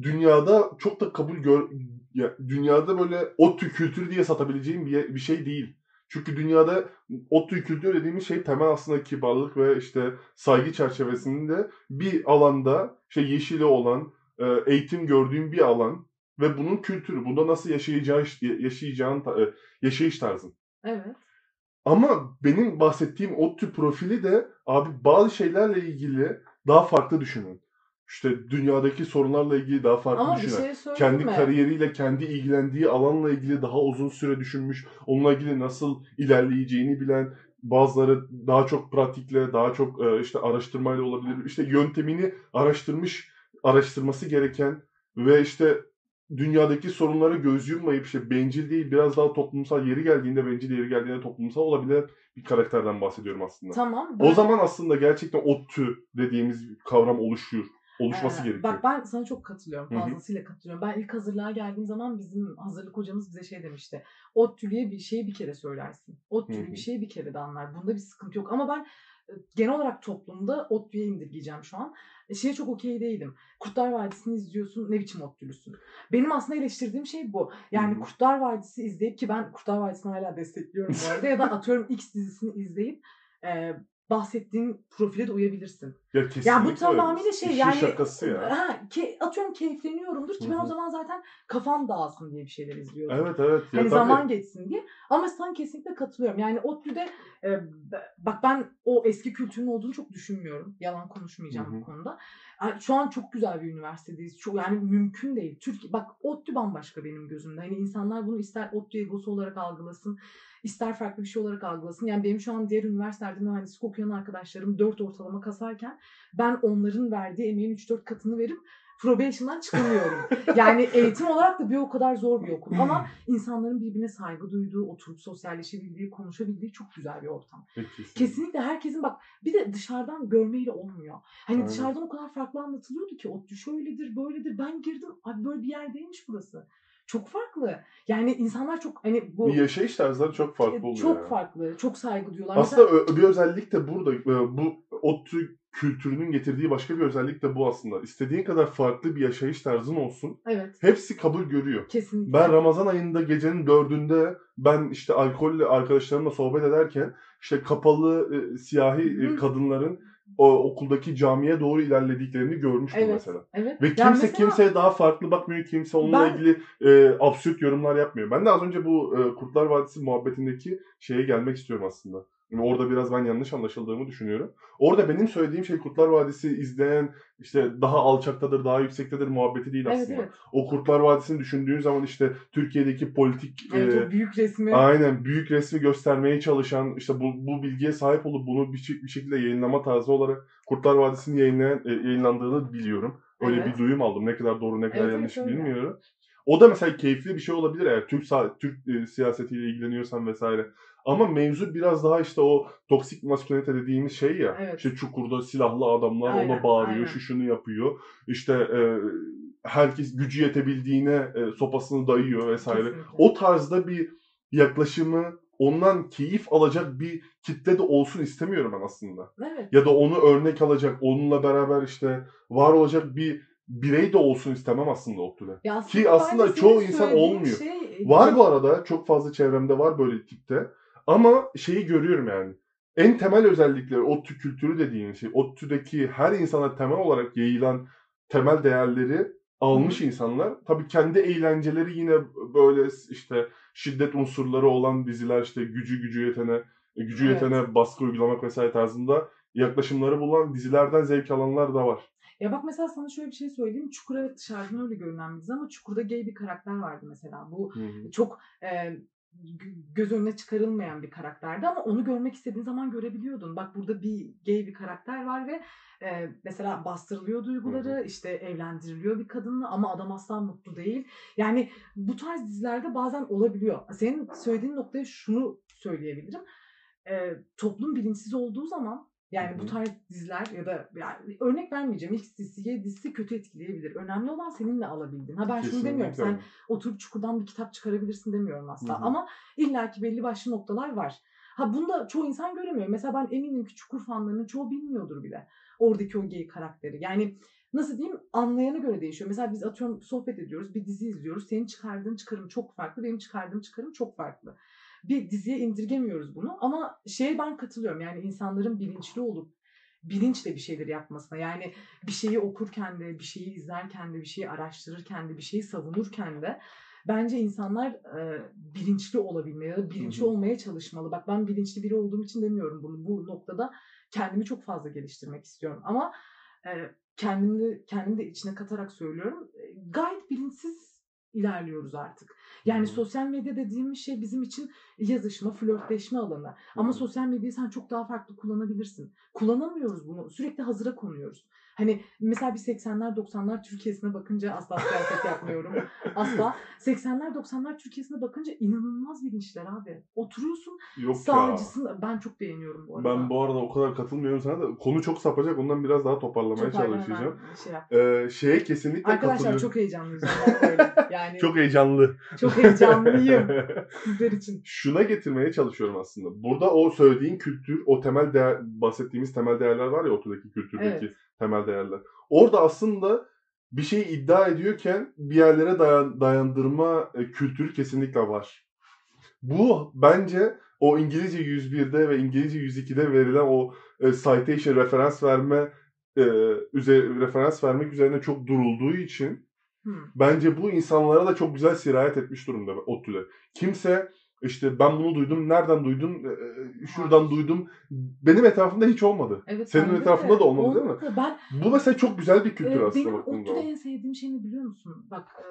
dünyada çok da kabul gör ya, dünyada böyle ODTÜ kültürü diye satabileceğim bir, bir şey değil. Çünkü dünyada ODTÜ kültürü dediğimiz şey temel aslında kibarlık ve işte saygı çerçevesinde bir alanda şey yeşili olan e, eğitim gördüğün bir alan ve bunun kültürü, bunda nasıl yaşayacağı, yaşayacağın e, yaşayış tarzın. Evet. Ama benim bahsettiğim ODTÜ profili de abi bazı şeylerle ilgili daha farklı düşünün. İşte dünyadaki sorunlarla ilgili daha farklı Ama bir düşünen. şey söyleyeyim Kendi mi? kariyeriyle, kendi ilgilendiği alanla ilgili daha uzun süre düşünmüş. Onunla ilgili nasıl ilerleyeceğini bilen, bazıları daha çok pratikle, daha çok e, işte araştırmayla olabilir. İşte yöntemini araştırmış, araştırması gereken ve işte dünyadaki sorunlara göz yummayıp işte bencil değil biraz daha toplumsal yeri geldiğinde bencil yeri geldiğinde toplumsal olabilen bir karakterden bahsediyorum aslında. Tamam. O zaman aslında gerçekten ODTÜ dediğimiz kavram oluşuyor. Oluşması Ee, gerekiyor. Bak ben sana çok katılıyorum. Fazlasıyla katılıyorum. Ben ilk hazırlığa geldiğim zaman bizim hazırlık hocamız bize şey demişti. ODTÜ'lüye bir şeyi bir kere söylersin. Hı ODTÜ'lü hı. bir şeyi bir kere de anlar. Bunda bir sıkıntı yok. Ama ben e, genel olarak toplumda ODTÜ'ye indirgeyeceğim şu an. E, Şeye çok okey değilim. Kurtlar Vadisi'ni izliyorsun. Ne biçim ODTÜ'lüsün? Benim aslında eleştirdiğim şey bu. Yani hı. Kurtlar Vadisi izleyip ki ben Kurtlar Vadisi'ni hala destekliyorum bu arada. ya da atıyorum X dizisini izleyip e, bahsettiğin profile de uyabilirsin. Ya Ya bu tamamıyla şey İşin yani şakası ya. Ha, ki, atıyorum keyifleniyorumdur ki ben Hı o zaman zaten kafam dağılsın diye bir şeyler izliyorum. Evet evet. Ya Hani tabii. zaman geçsin diye. Ama sana kesinlikle katılıyorum. Yani ODTÜ'de e, bak ben o eski kültürün olduğunu çok düşünmüyorum. Yalan konuşmayacağım Hı hı. bu konuda. Yani Şu an çok güzel bir üniversitedeyiz. Çok, yani mümkün değil. Türkiye bak ODTÜ bambaşka benim gözümde. Hani insanlar bunu ister ODTÜ egosu olarak algılasın, ister farklı bir şey olarak algılasın. Yani benim şu an diğer üniversitelerde mühendislik okuyan arkadaşlarım 4 ortalama kasarken ben onların verdiği emeğin 3-4 katını verip probation'dan çıkamıyorum. yani (laughs) eğitim olarak da bir o kadar zor bir okul. Ama insanların birbirine saygı duyduğu, oturup sosyalleşebildiği, konuşabildiği çok güzel bir ortam. Kesinlikle. Kesinlikle herkesin bak bir de dışarıdan görmeyle olmuyor. Hani Aynen. dışarıdan o kadar farklı anlatılıyordu ki ODTÜ şöyledir, böyledir. Ben girdim, abi böyle bir yerdeymiş burası. Çok farklı. Yani insanlar çok hani bu Bir yaşayış tarzları çok farklı oluyor. çok yani. farklı, çok saygı duyuyorlar. Aslında ö- bir özellik de burada. Ee, Bu ODTÜ kültürünün getirdiği başka bir özellik de bu aslında. İstediğin kadar farklı bir yaşayış tarzın olsun. evet, Hepsi kabul görüyor. kesinlikle. Ben Ramazan ayında gecenin dördünde ben işte alkolle arkadaşlarımla sohbet ederken işte kapalı e, siyahi e, Hı. kadınların o okuldaki camiye doğru ilerlediklerini görmüştüm Evet. mesela. evet. Ve Yani kimse mesela- kimseye daha farklı bakmıyor, kimse onunla Ben- ilgili e, absürt yorumlar yapmıyor. Ben de az önce bu e, Kurtlar Vadisi muhabbetindeki şeye gelmek istiyorum aslında. Yani orada biraz ben yanlış anlaşıldığımı düşünüyorum. Orada benim söylediğim şey Kurtlar Vadisi izleyen işte daha alçaktadır, daha yüksektedir muhabbeti değil Evet, aslında. evet. O Kurtlar Vadisi'ni düşündüğün zaman işte Türkiye'deki politik Evet, e, büyük resmi. Aynen büyük resmi göstermeye çalışan işte bu, bu bilgiye sahip olup bunu bir, bir şekilde yayınlama tarzı olarak Kurtlar Vadisi'nin yayınlayan, e, yayınlandığını biliyorum. Öyle Evet. bir duyum aldım. Ne kadar doğru ne kadar Evet, yanlış evet, bilmiyorum. O da mesela keyifli bir şey olabilir eğer Türk Türk e, siyasetiyle ilgileniyorsan vesaire. Ama mevzu biraz daha işte o toksik maskülenite dediğimiz şey ya. Evet. İşte çukurda silahlı adamlar Aynen, ona bağırıyor, aynen. şu şunu yapıyor. İşte e, herkes gücü yetebildiğine e, sopasını dayıyor vesaire. Kesinlikle. O tarzda bir yaklaşımı ondan keyif alacak bir kitle de olsun istemiyorum ben aslında. Evet. Ya da onu örnek alacak, onunla beraber işte var olacak bir birey de olsun istemem aslında ODTÜ'de. Ya Ki aslında çoğu insan olmuyor. Şey, Var bu arada çok fazla çevremde var böyle tipte. Ama şeyi görüyorum yani. En temel özellikleri ODTÜ kültürü dediğin şey. ODTÜ'deki her insana temel olarak yayılan temel değerleri almış insanlar. Tabii kendi eğlenceleri yine böyle işte şiddet unsurları olan diziler işte gücü gücü yetene gücü Evet. yetene baskı uygulamak vesaire tarzında yaklaşımları bulunan dizilerden zevk alanlar da var. Ya bak mesela sana şöyle bir şey söyleyeyim. Çukur evet dışarıdan öyle görünen bir dizi ama Çukur'da gay bir karakter vardı mesela. Bu çok e, göz önüne çıkarılmayan bir karakterdi ama onu görmek istediğin zaman görebiliyordun. Bak burada bir gay bir karakter var ve e, mesela bastırılıyor duyguları, işte evlendiriliyor bir kadınla ama adam asla mutlu değil. Yani bu tarz dizilerde bazen olabiliyor. Senin söylediğin noktaya şunu söyleyebilirim. E, toplum bilinçsiz olduğu zaman yani bu tarz diziler ya da yani örnek vermeyeceğim. X dizisi, Y dizisi kötü etkileyebilir. Önemli olan seninle alabildiğin. Ha ben şunu demiyorum. Kesinlikle Sen oturup çukurdan bir kitap çıkarabilirsin demiyorum asla. Hı hı. Ama illaki belli başlı noktalar var. Ha bunda çoğu insan göremiyor. Mesela ben eminim ki çukur fanlarının çoğu bilmiyordur bile. Oradaki o gay karakteri. Yani nasıl diyeyim anlayana göre değişiyor. Mesela biz atıyorum sohbet ediyoruz, bir dizi izliyoruz. Senin çıkardığın çıkarım çok farklı, benim çıkardığım çıkarım çok farklı. Bir diziye indirgemiyoruz bunu ama şeye ben katılıyorum. Yani insanların bilinçli olup bilinçle bir şeyleri yapmasına. Yani bir şeyi okurken de, bir şeyi izlerken de, bir şeyi araştırırken de, bir şeyi savunurken de bence insanlar e, bilinçli olabilmeli ya da bilinçli Hı hı. olmaya çalışmalı. Bak ben bilinçli biri olduğum için demiyorum bunu. Bu noktada kendimi çok fazla geliştirmek istiyorum. Ama e, kendimi, kendimi de içine katarak söylüyorum. E, gayet bilinçsiz ilerliyoruz artık. Yani sosyal medya dediğimiz şey bizim için yazışma, flörtleşme alanı. Ama sosyal medyayı sen çok daha farklı kullanabilirsin. Kullanamıyoruz bunu. Sürekli hazıra konuyoruz. Hani mesela bir 80'ler 90'lar Türkiye'sine bakınca asla siyaset yapmıyorum. Asla. 80'ler 90'lar Türkiye'sine bakınca inanılmaz bilinçler abi. Oturuyorsun Yok ya. sağcısın. Ben çok beğeniyorum bu arada. Ben bu arada o kadar katılmıyorum sana da konu çok sapacak ondan biraz daha toparlamaya Çok çalışacağım. şey yap. Ee, şeye kesinlikle Arkadaşlar katılıyorum. çok heyecanlıyız. Yani Çok (laughs) çok, heyecanlı. heyecanlıyım (laughs) sizler için. Şuna getirmeye çalışıyorum aslında. Burada o söylediğin kültür, o temel değer, bahsettiğimiz temel değerler var ya ortadaki kültürdeki Evet. Temel değerler. Orada aslında bir şeyi iddia ediyorken bir yerlere dayan, dayandırma e, kültürü kesinlikle var. Bu bence o İngilizce 101'de ve İngilizce 102'de verilen o e, citation referans verme e, üzeri, referans vermek üzerine çok durulduğu için Hı. bence bu insanlara da çok güzel sirayet etmiş durumda ODTÜ'de. Kimse işte ben bunu duydum, nereden duydun, e, e, şuradan Hayır. duydum. Benim etrafımda hiç olmadı. Evet, Senin etrafında da olmadı değil mi? olmadı. Ben Bu mesela çok güzel bir kültür Ee, aslında benim baktığın en sevdiğim şey ne biliyor musun? Bak e,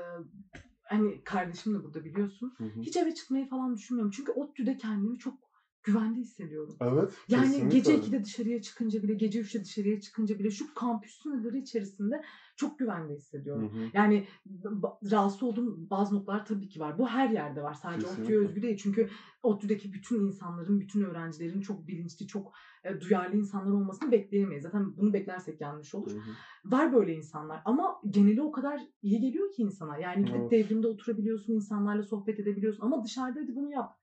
hani kardeşim de burada biliyorsun. Hı hı. Hiç eve çıkmayı falan düşünmüyorum. Çünkü ODTÜ'de kendimi çok güvende hissediyorum. Evet. Yani kesinlikle gece öyle. 2'de dışarıya çıkınca bile, gece 3'te dışarıya çıkınca bile şu kampüs sınırları içerisinde çok güvende Hı hissediyorum. hı. Yani ba- rahatsız olduğum bazı noktalar tabii ki var. Bu her yerde var. Sadece. ODTÜ'ye özgü değil. Çünkü ODTÜ'deki bütün insanların, bütün öğrencilerin çok bilinçli, çok e, duyarlı insanlar olmasını bekleyemeyiz. Zaten bunu beklersek yanlış olur. Hı hı. Var böyle insanlar ama geneli o kadar iyi geliyor ki insana. Yani gidip Evet. devrimde oturabiliyorsun, insanlarla sohbet edebiliyorsun ama dışarıda hadi bunu yap.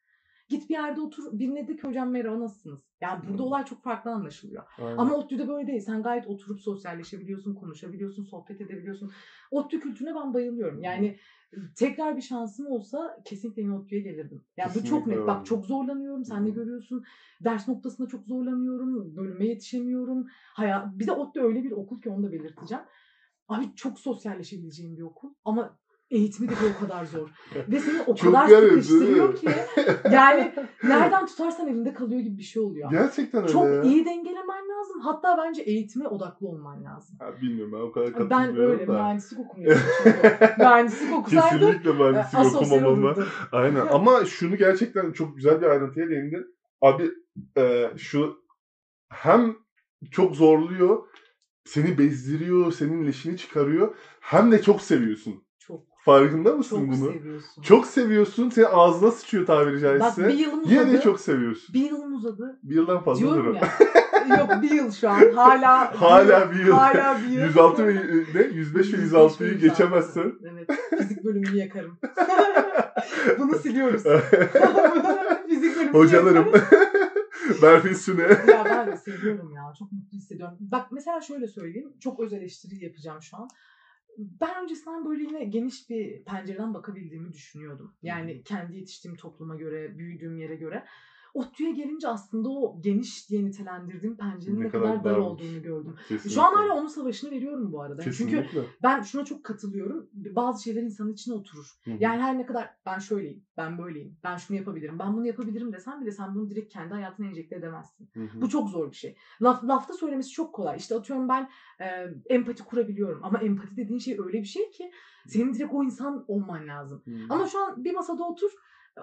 Git bir yerde otur, birine de ki hocam merhaba nasılsınız? Yani burada olay çok farklı anlaşılıyor. Aynen. Ama ODTÜ'de böyle değil. Sen gayet oturup sosyalleşebiliyorsun, konuşabiliyorsun, sohbet edebiliyorsun. ODTÜ kültürüne ben bayılıyorum. Yani tekrar bir şansım olsa kesinlikle ODTÜ'ye gelirdim. Yani bu çok Kesinlikle net. Bak çok zorlanıyorum. Sen de Hı hı. görüyorsun. Ders noktasında çok zorlanıyorum. Bölüme yetişemiyorum. Hayat, bir de ODTÜ öyle bir okul ki onu da belirteceğim. Abi çok sosyalleşebileceğim bir okul. Ama eğitimi de o kadar zor. (laughs) Ve seni o Çok kadar sıkıştırıyor ki. Yani nereden tutarsan elinde kalıyor gibi bir şey oluyor. Gerçekten öyle Çok ya. iyi dengelemen lazım. Hatta bence eğitime odaklı olman lazım. Ha, bilmiyorum ben o kadar Ben katılmıyorum öyle da. mühendislik okumuyorum. (laughs) mühendislik okusaydım Kesinlikle mühendislik okumamama. olurdum. Aynen ama şunu gerçekten çok güzel bir ayrıntıya değindin. Abi e, şu hem çok zorluyor, seni bezdiriyor, senin leşini çıkarıyor hem de çok seviyorsun. Farkında mısın çok bunu? seviyorsun. Çok seviyorsun, senin ağzına sıçıyor tabiri Bak caizse. bir yılım Yine uzadı. de çok seviyorsun. Bir yılım uzadı. Bir yıldan fazladır Diyorum ya. Yok bir yıl şu an. Hala Hala bir yıl. Hala bir yıl. (laughs) 106 ve ne? 105 ve 106'yı geçemezsen. Evet. Fizik bölümünü yakarım. (laughs) Bunu siliyoruz. (laughs) Fizik bölümünü Hocalarım. Berfin Süne. ya ben de seviyorum ya. Çok mutlu hissediyorum. Bak mesela şöyle söyleyeyim. Çok öz eleştiri yapacağım şu an. Ben öncesinden böyle yine geniş bir pencereden bakabildiğimi düşünüyordum. Yani kendi yetiştiğim topluma göre, büyüdüğüm yere göre. ODTÜ'ye gelince aslında o geniş diye nitelendirdiğim pencerenin Ne ne, kadar kadar, dar olduğunu gördüm. Kesinlikle. Şu an hala onun savaşını veriyorum bu arada. Çünkü Kesinlikle. ben şuna çok katılıyorum. Bazı şeyler insanın içine oturur. Hı hı. Yani her ne kadar ben şöyleyim, ben böyleyim, ben şunu yapabilirim, ben bunu yapabilirim desem bile sen bunu direkt kendi hayatına enjekte edemezsin. Hı hı. Bu çok zor bir şey. Laf, lafta söylemesi çok kolay. İşte atıyorum ben e, empati kurabiliyorum. Ama empati dediğin şey öyle bir şey ki senin direkt o insan olman lazım. Hı. Ama şu an bir masada otur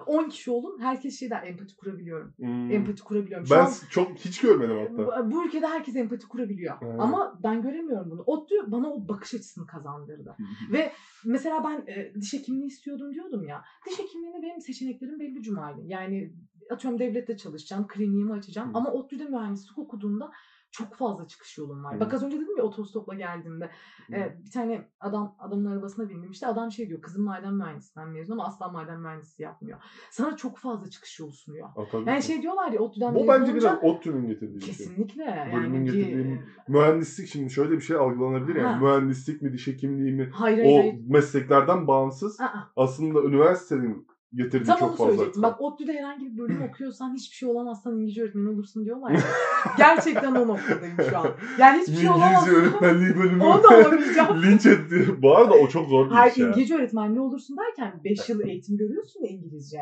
10 kişi olun. Herkes şey der empati kurabiliyorum. Hmm. Empati kurabiliyorum. Şu Ben an çok hiç görmedim hatta. bu, ülkede herkes empati kurabiliyor. Evet. Ama ben göremiyorum bunu. ODTÜ bana o bakış açısını kazandırdı. Ve mesela ben e, diş hekimliği istiyordum diyordum ya. Diş hekimliğinde benim seçeneklerim belli Cumali. Yani atıyorum devlette çalışacağım, kliniğimi açacağım. Hı. Ama ODTÜ'de mühendislik okuduğumda çok fazla çıkış yolum var. Hı. Bak az önce dedim ya otostopla geldiğimde. E, bir tane adam adamın arabasına bindim. İşte adam şey diyor kızım maden mühendisinden mezun ama asla maden mühendisi yapmıyor. Sana çok fazla çıkış yolu sunuyor. Tabii Yani ki. şey diyorlar ya ODTÜ'den Bu bence biraz ODTÜ'nün getirdiği şey. Kesinlikle. Bölümün Yani getirdiği Mühendislik şimdi şöyle bir şey algılanabilir yani. Ha. Mühendislik mi, diş hekimliği mi? Hayır O hayır. mesleklerden bağımsız. Aa, Aslında üniversitenin getirdiği Tam çok fazla. söyleyecektim. Bak ODTÜ'de herhangi bir bölüm (laughs) okuyorsan hiçbir şey olamazsan İngilizce öğretmeni olursun diyorlar ya. (laughs) Gerçekten o noktadayım şu an. Yani hiçbir şey İngilizce olamazsan öğretmenliği (laughs) bölümü onu da olamayacağım. linç etti. Bu arada o çok zor bir Hayır iş ya. İngilizce öğretmenliği olursun derken 5 yıl eğitim görüyorsun ya İngilizce.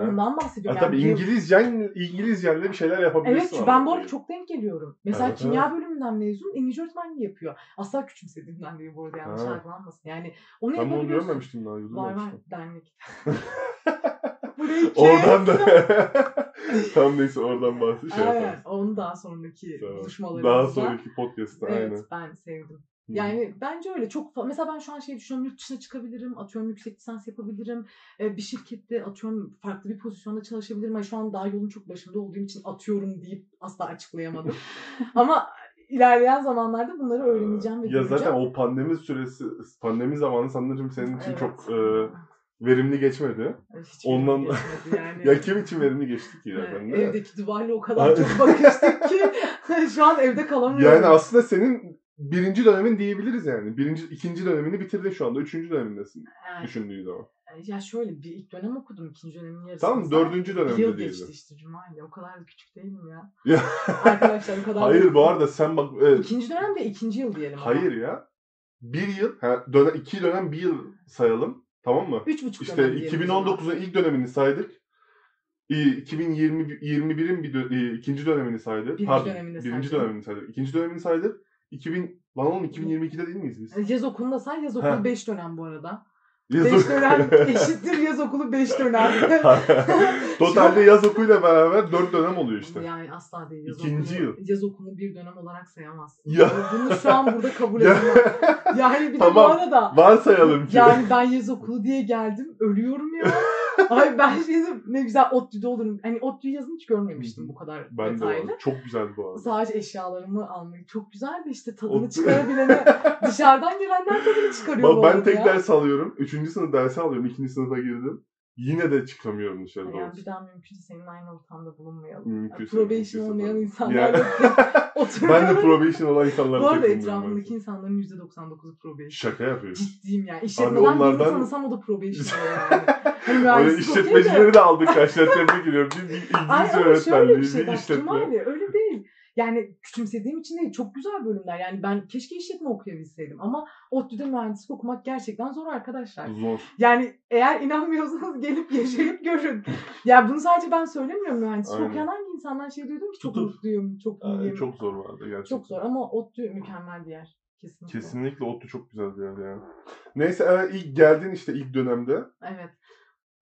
Ondan bahsediyorum. Ha, tabii bir yıl- İngilizcen, İngilizcenle bir şeyler yapabilirsin. Evet ben bu arada yani. çok denk geliyorum. Mesela kimya bölümünden mezun İngilizce öğretmenliği yapıyor. Asla küçümsediğimden değil bu arada yanlış algılanmasın. Yani onu Ben bunu yapabiliyorsun. görmemiştim daha. Var var Var dernek. Burayı. Oradan da (laughs) tam neyse oradan bahsi şey Aynen. yaparız. Onu daha sonraki Tamam. buluşmalarımızda. Daha sonraki podcast'ta Evet aynen. ben sevdim. Hı. Yani bence öyle çok mesela ben şu an şey düşünüyorum yurt dışına çıkabilirim atıyorum yüksek lisans yapabilirim Ee, bir şirkette atıyorum farklı bir pozisyonda çalışabilirim ama şu an daha yolun çok başında olduğum için atıyorum deyip asla açıklayamadım (laughs) ama ilerleyen zamanlarda bunları öğreneceğim ve ya göreceğim. zaten o pandemi süresi, pandemi zamanı sanırım senin için Evet. çok e, verimli geçmedi. Hiç ondan- geçmedi yani. (laughs) Ya kim için verimli geçti ki ya ben de. evdeki duvarla o kadar çok bakıştık ki (laughs) şu an evde kalamıyorum. Yani aslında senin birinci dönemin diyebiliriz yani. Birinci, ikinci dönemini bitirdin şu anda. Üçüncü dönemindesin. Yani, Düşündüğün zaman. ya şöyle bir ilk dönem okudum. ikinci dönemin yarısı. Tamam dördüncü Bir yıl dönemde geçti işte Cumali. O kadar da küçük değilim ya. (laughs) Ya, Arkadaşlar o kadar da- hayır bu arada sen bak... evet, İkinci dönem de ikinci yıl diyelim. ama. hayır ya. Bir yıl, ha, dönem, iki dönem bir yıl sayalım. Tamam mı? Üç buçuk İşte dönem zaman. 2019'un ilk dönemini saydık. İyi, 2021'in bir dö- e, ikinci dönemini saydık. Birinci Pardon, dönemini birinci saydık. dönemini saydık. İkinci dönemini saydık. 2000 lan oğlum 2022'de değil miyiz biz? Yaz okulunu da say. Yaz Ha. okulu 5 dönem bu arada. Yaz 5 ok- dönem (laughs) eşittir yaz okulu 5 dönem. (laughs) (laughs) Totalde yaz okuluyla beraber 4 dönem oluyor işte. Yani asla değil. Yaz İkinci okulu, yıl. Yaz okulunu bir dönem olarak sayamazsın. Ya. Bunu şu an burada kabul edemem. Yani bir de bu Tamam. arada Varsayalım ki. yani ben yaz okulu diye geldim. Ölüyorum ya. Ay ben şey dedim, ne güzel ODTÜ'de olurum. Hani ODTÜ'yü yazın hiç görmemiştim bu kadar ben de detaylı. var. Çok güzel bu arada. Sadece eşyalarımı almayı çok güzeldi işte tadını ODTÜ. çıkarabilene dışarıdan gelenler tadını çıkarıyor Bak ben tek ya. ders alıyorum. Üçüncü sınıf dersi alıyorum. İkinci sınıfa girdim. Yine de çıkamıyorum dışarı Yani doğrusu. bir daha mümkünse senin aynı ortamda bulunmayalım. Mümkünse, Yani probation mümkünse olmayan insanlarla (laughs) oturuyorum. Ben de probation olan insanlara Bu arada etrafımdaki insanların %99'u probation. Şaka yapıyorsun. Ciddiyim yani. İşletmeden birini onlardan- tanısam o da probation (laughs) yani. Hani Öyle de- işletmecileri de aldık kaçlar tebrik ediyorum. Bir, İngilizce öğretmenliği, bir şey bir işletme. Öyle. Yani küçümsediğim için değil. Çok güzel bölümler. Yani ben keşke işletme okuyabilseydim. Ama ODTÜ'de mühendislik okumak gerçekten zor arkadaşlar. Zor. Yani eğer inanmıyorsanız gelip yaşayıp görün. Ya bunu sadece ben söylemiyorum mühendislik Aynen. okuyan hangi insandan şey duydum ki çok Tutup. mutluyum, çok Yani iyiyim. çok zor vardı gerçekten. Çok zor ama ODTÜ mükemmel bir yer. Kesinlikle. Kesinlikle ODTÜ çok güzel bir yer yani. Neyse e, ilk geldin işte ilk dönemde. Evet.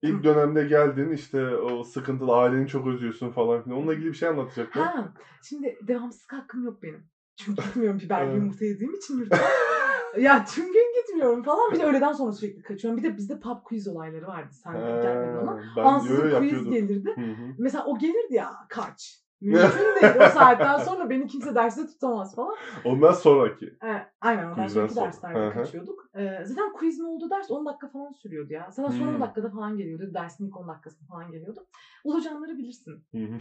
İlk dönemde geldin işte o sıkıntılı aileni çok özlüyorsun falan filan. Onunla ilgili bir şey anlatacaktın. Ha, şimdi devamsızlık hakkım yok benim. Çünkü (laughs) gitmiyorum biberli Evet. yumurta yediğim için yurtta. (laughs) ya tüm gün gitmiyorum falan. Bir de öğleden sonra sürekli kaçıyorum. Bir de bizde pub quiz olayları vardı. Sen gelmedin ama. Ben Ansızın quiz yapıyordum. gelirdi. Hı hı. Mesela o gelirdi ya kaç. Mümkün (laughs) değil. O saatten sonra beni kimse derste tutamaz falan. Ondan sonraki. Ee, aynen ondan Quizden sonraki sonra. derslerde Hı hı. kaçıyorduk. Ee, zaten quizin olduğu ders 10 dakika falan sürüyordu ya. Zaten son 10 Hmm. dakikada falan geliyordu. Dersin ilk 10 dakikası falan geliyordu. Ulucanları bilirsin. Hı hı.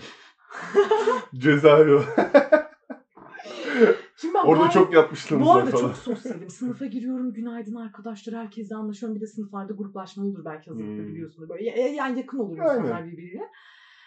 (laughs) Cezaevi. Şimdi ben Orada gayet- çok yatmıştınız Bu arada falan. çok sosyalim. Sınıfa giriyorum, günaydın arkadaşlar, herkesle anlaşıyorum. Bir de sınıflarda gruplaşma olur belki hazırlıkta Hmm. biliyorsunuz. Böyle ya- ya- yani yakın olur Aynen. insanlar birbiriyle.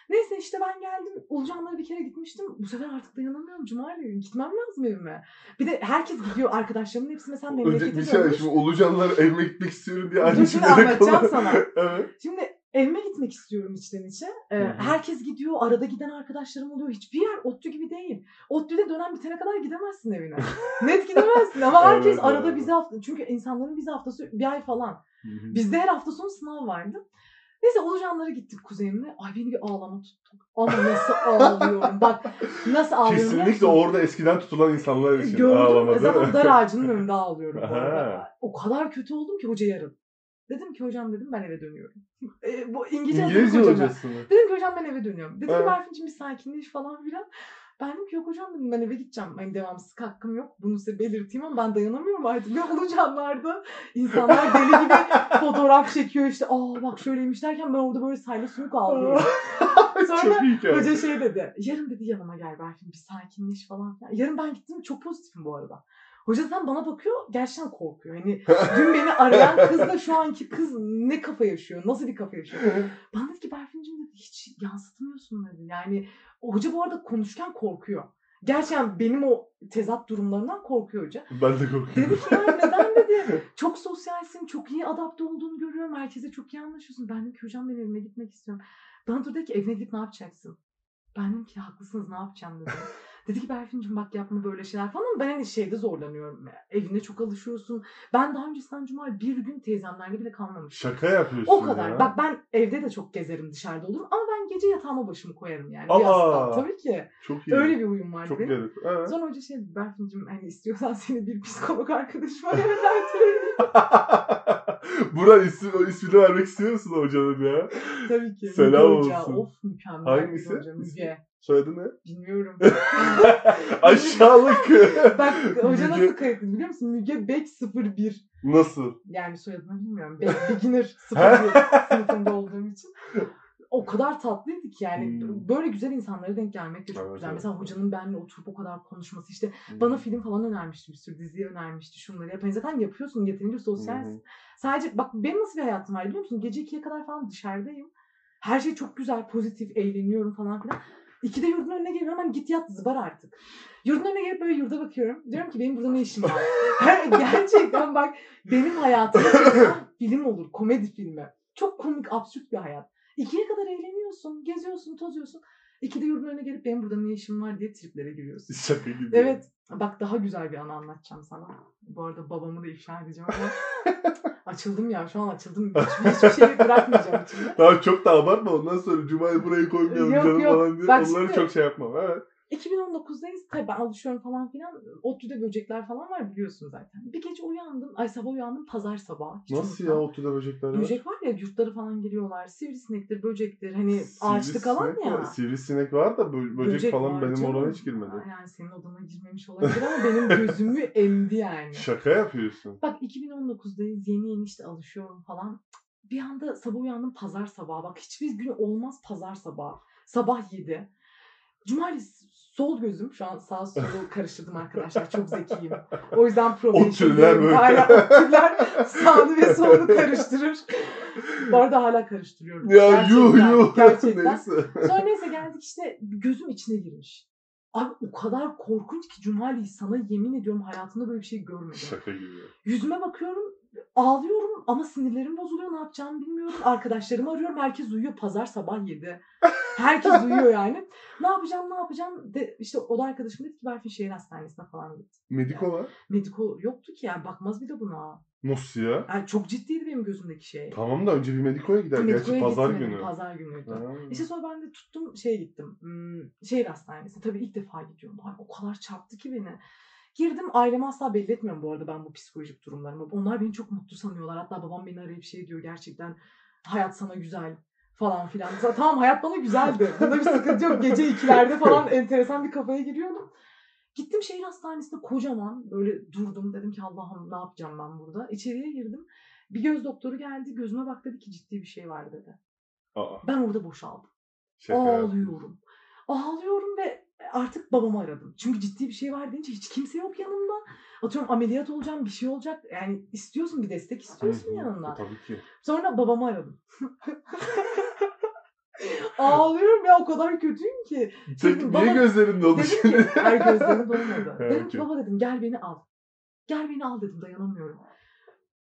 Neyse işte ben geldim. Ulucanlara bir kere gitmiştim. Bu sefer artık dayanamıyorum. Cumali gitmem lazım evime. Bir de herkes gidiyor. Arkadaşlarımın hepsi mesela memlekete bir şey dönmüş. şimdi Ulucanlar evime gitmek istiyorum diye annesiyle şimdi anlatacağım sana. (laughs) evet. Şimdi evime gitmek istiyorum içten içe. Ee, herkes gidiyor. Arada giden arkadaşlarım oluyor. Hiçbir yer ODTÜ gibi değil. ODTÜ'de dönem bitene kadar gidemezsin evine. (laughs) Net gidemezsin ama herkes Evet, arada evet. vize hafta. Çünkü insanların vize haftası bir ay falan. Bizde her hafta sonu sınav vardı. Neyse Ulucanlara gittik kuzeyimle. Ay beni bir ağlama tuttu. Ama nasıl ağlıyorum. Bak nasıl ağlıyorum. Kesinlikle orada eskiden tutulan insanlar için Gördüm. ağlama Zaten dar ağacının (laughs) önünde ağlıyorum. O kadar kötü oldum ki hoca yarın. Dedim ki hocam dedim ben eve dönüyorum. (laughs) E, bu İngilizce, İngilizce hocası mı? Dedim ki hocam ben eve dönüyorum. Dedi Evet. ki Berfin'cim bir sakinleş falan filan. Ben dedim ki yok hocam dedim ben eve gideceğim. Hani devamsızlık hakkım yok. Bunu size belirteyim ama ben dayanamıyorum artık. (laughs) Ne olacaklardı? İnsanlar deli gibi (laughs) fotoğraf çekiyor işte. Aa bak şöyleymiş derken ben orada böyle sayla sümük ağlıyorum. (laughs) Sonra. Hoca şey dedi. Yarın dedi yanıma gel Berfin bir sakinleş falan. Yarın ben gittim çok pozitifim bu arada. Hoca zaten bana bakıyor gerçekten korkuyor. Hani (laughs) dün beni arayan kızla şu anki kız ne kafa yaşıyor? Nasıl bir kafa yaşıyor? (laughs) Bana dedi ki Berfin'cim dedi hiç yansıtmıyorsun dedi. Yani hoca bu arada konuşurken korkuyor. Gerçekten benim o tezat durumlarından korkuyor hoca. ben de korkuyorum. Dedi ki neden dedi. (laughs) Çok sosyalsin, çok iyi adapte olduğunu görüyorum. Herkese çok iyi anlaşıyorsun. Ben dedim ki hocam ben evime gitmek istiyorum. Bana dedi ki evine gidip ne yapacaksın? Ben dedim ki haklısınız ne yapacağım dedim. Dedi ki Berfin'cim bak yapma böyle şeyler falan ben hani şeyde zorlanıyorum. Evine çok alışıyorsun. Ben daha öncesinden Cuma bir gün teyzemlerle bile kalmamıştım. Şaka yapıyorsun O kadar. ya. Bak ben evde de çok gezerim dışarıda olurum ama ben gece yatağıma başımı koyarım yani. Aa! Yastığa. Tabii ki. Çok iyi. Öyle bir huyum var Çok benim. garip. Evet. Sonra hoca şey dedi, Berfin'cim hani istiyorsan seni bir psikolog arkadaşıma yönlendireyim. (laughs) Burak ismi, ismini vermek istiyor musun hocanın ya? Tabii ki. Selam Müge Hoca. olsun. Of mükemmel Hangisi? bir hoca. Müge. Soyadı ne? Bilmiyorum. (laughs) Aşağılık. (laughs) Bak hoca nasıl kayıtlı biliyor musun? Müge Bek 01. Nasıl? Yani soyadını bilmiyorum. Bek (laughs) Beginner He? 01 sınıfında olduğum için. O kadar tatlıydı ki dedik yani Hmm. böyle güzel insanlara denk gelmek de çok Evet, güzel. evet, Mesela hocanın benimle oturup o kadar konuşması işte bana film falan önermişti bir sürü dizi önermişti şunları yap. Hani zaten yapıyorsun yeterince sosyalsin. Sadece bak benim nasıl bir hayatım var biliyor musun? Gece ikiye kadar falan dışarıdayım. Her şey çok güzel, pozitif, eğleniyorum falan filan. İkide yurdun önüne geliyorum hani git yat zıbar artık. Yurdun önüne gelip böyle yurda bakıyorum. Diyorum ki benim burada ne işim var? (laughs) Gerçekten bak benim çekilen film olur, komedi filmi. Çok komik, absürt bir hayat. İkiye kadar eğleniyorsun, geziyorsun, tozuyorsun. İkide yurdun önüne gelip benim burada ne işim var diye triplere giriyorsun. Şaka gibi. Evet. Bak daha güzel bir anı anlatacağım sana. Bu arada babamı da ifşa edeceğim ama (laughs) açıldım ya şu an açıldım. Hiçbir, hiçbir şeyi bırakmayacağım içimde. Tamam çok da abartma ondan sonra Cuma'yı burayı koymayalım Yok, canım yok. falan diye. Bak Onları şimdi- çok şey yapmam. Evet. 2019'dayız. Tabii ben alışıyorum falan filan. ODTÜ'de böcekler falan var biliyorsun zaten. Bir gece uyandım. Ay sabah uyandım pazar sabahı. Hiç Nasıl ya otuda böcekler? Böcek var ya yurtlara falan geliyorlar. Sivrisinektir, böcektir. Hani ağaçlık alan Sivrisinek ya. var. Sivrisinek var da bö- böcek, Böcek falan benim canım. oraya hiç girmedi. Yani senin odana girmemiş olabilir ama benim gözümü (laughs) emdi yani. Şaka yapıyorsun. Bak 2019'dayız yeni yeni işte alışıyorum falan. Bir anda sabah uyandım pazar sabahı. Bak hiçbir gün olmaz pazar sabahı. Sabah 7. Cumartesi sol gözüm şu an sağ solu (laughs) karıştırdım arkadaşlar. Çok zekiyim. O yüzden O türler böyle. Hala o türler sağını ve solunu karıştırır. Bu arada hala karıştırıyorum. Ya yuh Gerçekten, yuh. Gerçekten. Neyse. Sonra neyse geldik işte gözüm içine girmiş. Abi o kadar korkunç ki Cumali sana yemin ediyorum hayatımda böyle bir şey görmedim. Şaka gibi. Yüzüme bakıyorum ağlıyorum ama sinirlerim bozuluyor ne yapacağımı bilmiyorum. Arkadaşlarımı arıyorum herkes uyuyor pazar sabah 7. Herkes uyuyor yani. Ne yapacağım ne yapacağım de, işte o da arkadaşım dedi ki Berfin şehir hastanesine falan git. Mediko var. Mediko yoktu ki yani bakmaz bir de buna. Nasıl ya? Yani çok ciddiydi benim gözümdeki şey. Tamam da önce bir Mediko'ya gider. Gerçi Mediko'ya pazar gitmedim, günü. Pazar günüydü. Ha. İşte sonra ben de tuttum şeye gittim. Hmm, şehir hastanesine. Tabii ilk defa gidiyorum. Ay, o kadar çarptı ki beni. Girdim aileme asla belli etmiyorum bu arada ben bu psikolojik durumlarımı. Onlar beni çok mutlu sanıyorlar. Hatta babam beni arayıp şey diyor gerçekten hayat sana güzel falan filan. Tamam hayat bana güzeldi. Bunda bir sıkıntı yok. Gece ikilerde falan enteresan bir kafaya giriyordum. Gittim şehir hastanesinde kocaman böyle durdum. Dedim ki Allah'ım ne yapacağım ben burada. İçeriye girdim. Bir göz doktoru geldi. Gözüme bak dedi ki ciddi bir şey var dedi. Aa, Ben orada boşaldım. şaka. Ağlıyorum. Ağlıyorum ve artık babamı aradım. Çünkü ciddi bir şey var deyince hiç kimse yok yanımda. Atıyorum ameliyat olacağım bir şey olacak. Yani istiyorsun bir destek istiyorsun hı. yanında. Tabii ki. Sonra babamı aradım. (laughs) Ağlıyorum ya o kadar kötüyüm ki. Peki Dedim, niye baba- gözlerin doldu Dedim ki ay gözlerim dolmadı. Dedim ki baba dedim gel beni al. Gel beni al dedim dayanamıyorum.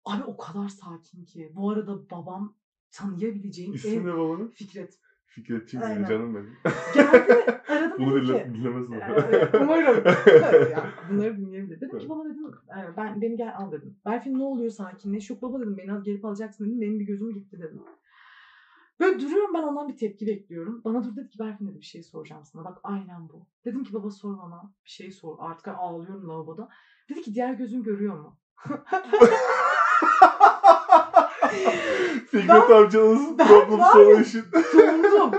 Abi o kadar sakin ki. Bu arada babam tanıyabileceğin İsmi en ne babanın? Fikret. Fikretçiyim Aynen. canım benim. Geldi aradım (laughs) Bunu dinle, ki. dinlemez mi? Umarım. (laughs) ya, bunları dinleyebilir. Dedim ki baba dedim ben beni gel al dedim. Berfin ne oluyor sakinleş. Yok baba dedim beni al- gelip alacaksın dedim. Benim bir gözüm gitti dedim. Böyle duruyorum ben ondan bir tepki bekliyorum. Bana dur dedi ki Berfin dedi bir şey soracağım sana. Bak aynen bu. Dedim ki baba sor bana. Bir şey sor. Artık ağlıyorum lavaboda. Dedi ki diğer gözün görüyor mu? (laughs) Fikret ben problem var ya- solution. Dondum.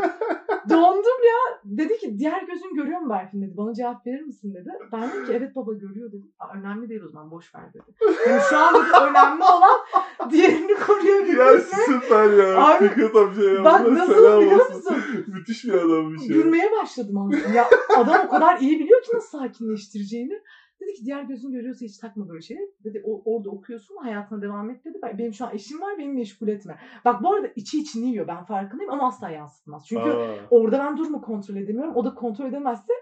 Dondum ya. Dedi ki diğer gözün görüyor mu Berfin dedi. Bana cevap verir misin dedi. Ben dedim ki evet baba görüyor dedim. "Aa, önemli değil o zaman boş ver dedi. Yani şu an dedi, önemli olan diğerini Ya koruyabilmesi. süper ya. Abi, Fikret amcaya Bak buradan nasıl biliyor musun? Müthiş bir adammış ya. Gülmeye başladım aslında. Ya adam o kadar iyi biliyor ki nasıl sakinleştireceğini. Ki diğer gözün görüyorsa hiç takma böyle şeyleri. Dedi o, orada okuyorsun hayatına devam et dedi. Ben- Benim şu an eşim var beni meşgul etme. Bak bu arada içi içini yiyor ben farkındayım ama asla yansıtmaz. Çünkü Aa, Orada ben durumu kontrol edemiyorum. O da kontrol edemezse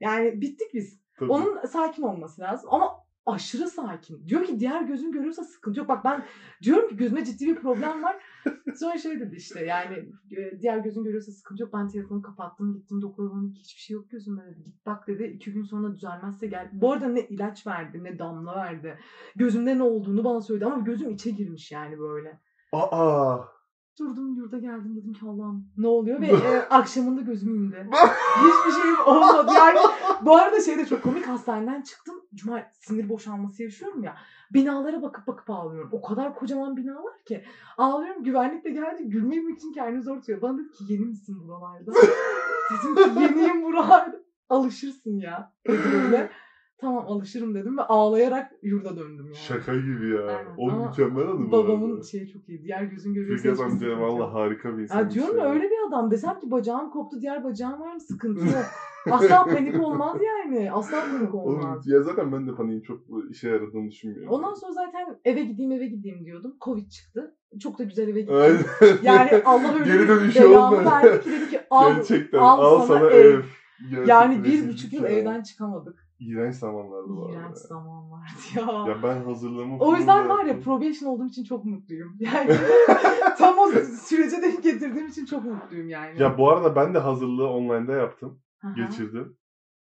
yani bittik biz. tabii. Onun sakin olması lazım ama aşırı sakin. Diyor ki diğer gözün görüyorsa sıkıntı yok. Bak ben diyorum ki gözüme ciddi bir problem var. (laughs) Sonra şey dedi işte yani e, diğer gözün görüyorsa sıkıntı yok. Ben telefonu kapattım gittim doktora hiçbir şey yok gözümde dedi. Git bak dedi iki gün sonra düzelmezse gel. Bu arada ne ilaç verdi ne damla verdi. Gözümde ne olduğunu bana söyledi ama gözüm içe girmiş yani böyle. Aa. Durdum yurda geldim dedim ki Allah'ım ne oluyor ve (laughs) e, akşamında gözüm indi. (laughs) Hiçbir şeyim olmadı yani. Bu arada şey de çok komik hastaneden çıktım. Cuma sinir boşalması yaşıyorum ya. Binalara bakıp bakıp ağlıyorum. O kadar kocaman binalar ki. Ağlıyorum güvenlik de geldi. Gülmemek için kendini zor tutuyor. Bana dedi ki yeni misin buralarda? (laughs) Dedim ki yeniyim buralarda. Alışırsın ya. Dedi böyle. Tamam alışırım dedim ve ağlayarak yurda döndüm yani. Şaka gibi ya. Aynen. O Ama mükemmel bu Babamın şeyi çok iyi. Diğer gözün görüyorsa hiçbir amca sıkıntı valla harika bir insan. Ya diyorum ya öyle bir adam. Desem ki bacağım koptu diğer bacağım var mı? Sıkıntı yok. Asla panik olmaz yani. Asla panik olmaz. ya zaten ben de paniğin çok işe yaradığını düşünmüyorum. Ondan sonra zaten eve gideyim eve gideyim diyordum. Covid çıktı. Çok da güzel eve gittim. Aynen. Yani Allah öyle Geri dönüşü olmadı. verdi ki dedi ki al. Gerçekten al al, sana sana, ev. ev. Gerçekten Yani bir buçuk yıl ya. evden çıkamadık. İğrenç zamanlardı arada. İğrenç zaman vardı ya. Ya ben hazırlığımı O yüzden var ya probation olduğum için çok mutluyum. (laughs) Yani (laughs) tam o sürece denk getirdiğim için çok mutluyum yani. Ya bu arada ben de hazırlığı online'da yaptım. Aha. Geçirdim.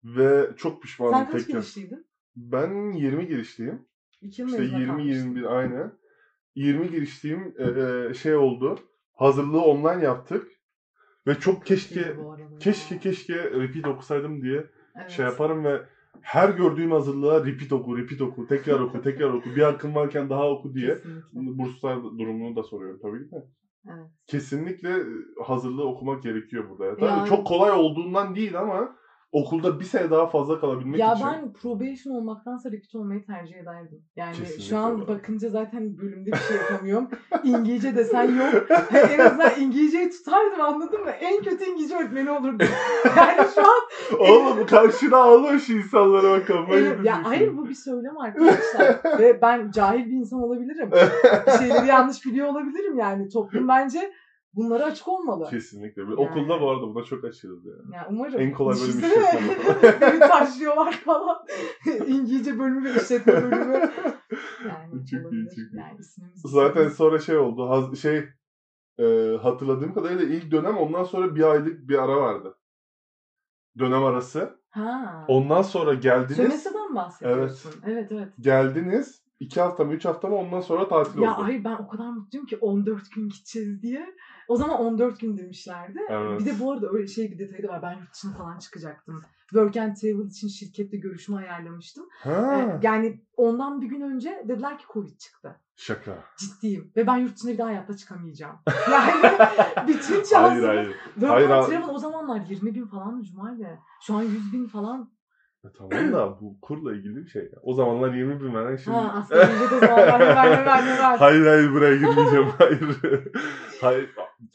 Ve çok pişmanım Sen kaç tekrar. girişliydin? Ben 20 girişliyim. İki yıl İşte mezuna kalmıştın. 20-21 aynı. 20 giriştiğim e, e, şey oldu. Hazırlığı online yaptık. Ve çok keşke keşke keşke repeat okusaydım diye Evet. şey yaparım ve her gördüğüm hazırlığa repeat oku, repeat oku, tekrar oku, tekrar oku. Bir hakkın varken daha oku diye. Kesinlikle. Burslar durumunu da soruyorum tabii ki de. Evet. Kesinlikle hazırlığı okumak gerekiyor burada. Tabii Yani- çok kolay olduğundan değil ama okulda bir sene daha fazla kalabilmek Ya için. ben probation olmaktansa repeat olmayı tercih ederdim. Yani Kesinlikle şu an var. bakınca zaten bölümde bir şey yapamıyorum. İngilizce desen yok. en azından İngilizceyi tutardım anladın mı? En kötü İngilizce öğretmeni olurdum. Yani şu an Oğlum karşına alma şu insanlara bak kafayı Evet, ya hayır bu bir söylem arkadaşlar. Ve ben cahil bir insan olabilirim. Bir şeyleri yanlış biliyor olabilirim yani. Toplum bence bunlara açık olmalı. Kesinlikle. Yani. Okulda bu arada buna çok açığız ya. Yani umarım. En kolay bölüm Düşünsene, işletme. (laughs) Beni taşlıyorlar falan. (laughs) İngilizce bölümü ve işletme bölümü. Yani Çok iyi, çok iyi. Yani Zaten sonra şey oldu. Haz- şey e, hatırladığım kadarıyla ilk dönem ondan sonra bir aylık bir ara vardı. Dönem arası. Ha. Ondan sonra geldiniz. Sömesta'dan bahsediyorsun. Evet evet. Geldiniz. iki hafta mı üç hafta mı ondan sonra tatil Ya oldu. hayır ben o kadar mutluyum ki 14 gün gideceğiz diye. O zaman 14 gün demişlerdi. Evet. Bir de bu arada öyle şey bir detayı da var. Ben yurt dışına falan çıkacaktım. Work and Travel için şirkette görüşme ayarlamıştım. Ha. Ee, yani ondan bir gün önce dediler ki Covid çıktı. Şaka. Ciddiyim. Ve ben yurt dışına bir daha hayatta çıkamayacağım. (laughs) Yani (laughs) bütün şansım. Hayır hayır. Work Hayır, and. Travel o zamanlar 20 bin falan Cumali. Şu an 100 bin falan. E, tamam da bu kurla ilgili bir şey. ya. O zamanlar 20 bin veren şimdi. Ha aslında de zamanlar hemen hemen hemen. (laughs) hayır hayır buraya girmeyeceğim. hayır. hayır.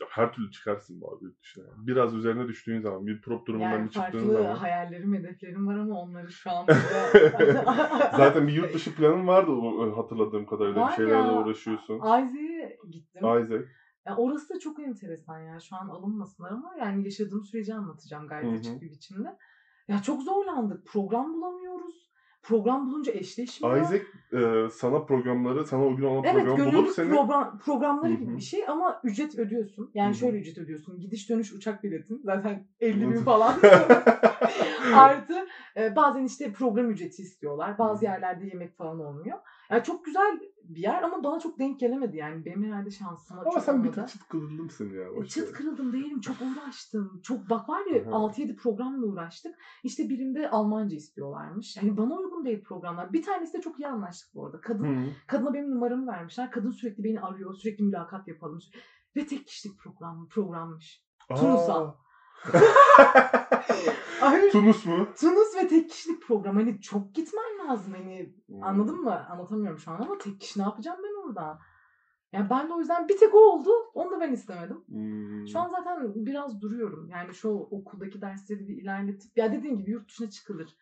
Her türlü çıkarsın bu abi yurt dışına. Biraz üzerine düştüğün zaman bir prop durumundan Yani bir çıktığın farklı zaman. hayallerim, hedeflerim var ama onları şu an. (laughs) (laughs) Zaten bir yurt dışı planın vardı o- hatırladığım kadarıyla. Var bir şeylerle ya. uğraşıyorsun. Ayze'ye gittim. Isaac. Ya orası da çok enteresan ya. Şu an alınmasınlar ama yani yaşadığım süreci anlatacağım gayet Hı hı. açık bir biçimde. Ya çok zorlandık. Program bulamıyoruz. Program bulunca eşleşmiyor. Isaac e, sana programları, sana uygun olan Evet programı bulup seni... program, programları gibi bir şey ama ücret ödüyorsun. Yani Hı hı. şöyle ücret ödüyorsun. Gidiş dönüş uçak biletin zaten 50 bin falan. (laughs) Artı e, bazen işte program ücreti istiyorlar. Bazı yerlerde yemek falan olmuyor. Yani çok güzel bir yer ama bana çok denk gelemedi yani. Benim herhalde şansıma Ama çok sen bir olmadı. tık çıt kırıldımsın ya. E, Çıt kırıldım değilim. Çok uğraştım. Çok bak var ya Hı hı. 6-7 programla uğraştık. İşte birinde Almanca istiyorlarmış. Yani bana uygun değil programlar. Bir tanesi de çok iyi anlaştık bu arada. Kadın Hı. Kadına benim numaramı vermişler. Kadın sürekli beni arıyor. Sürekli mülakat yapalım. Ve tek kişilik program, programmış. Tunus'a. Aa. (laughs) Tunus mu? Tunus ve tek kişilik program. Hani çok gitmen lazım. Hani Hmm. anladın mı? Anlatamıyorum şu an ama tek kişi ne yapacağım ben orada? Yani ben de o yüzden bir tek o oldu. Onu da ben istemedim. Hmm. Şu an zaten biraz duruyorum. Yani şu okuldaki dersleri bir ilerletip ya dediğim gibi yurt dışına çıkılır.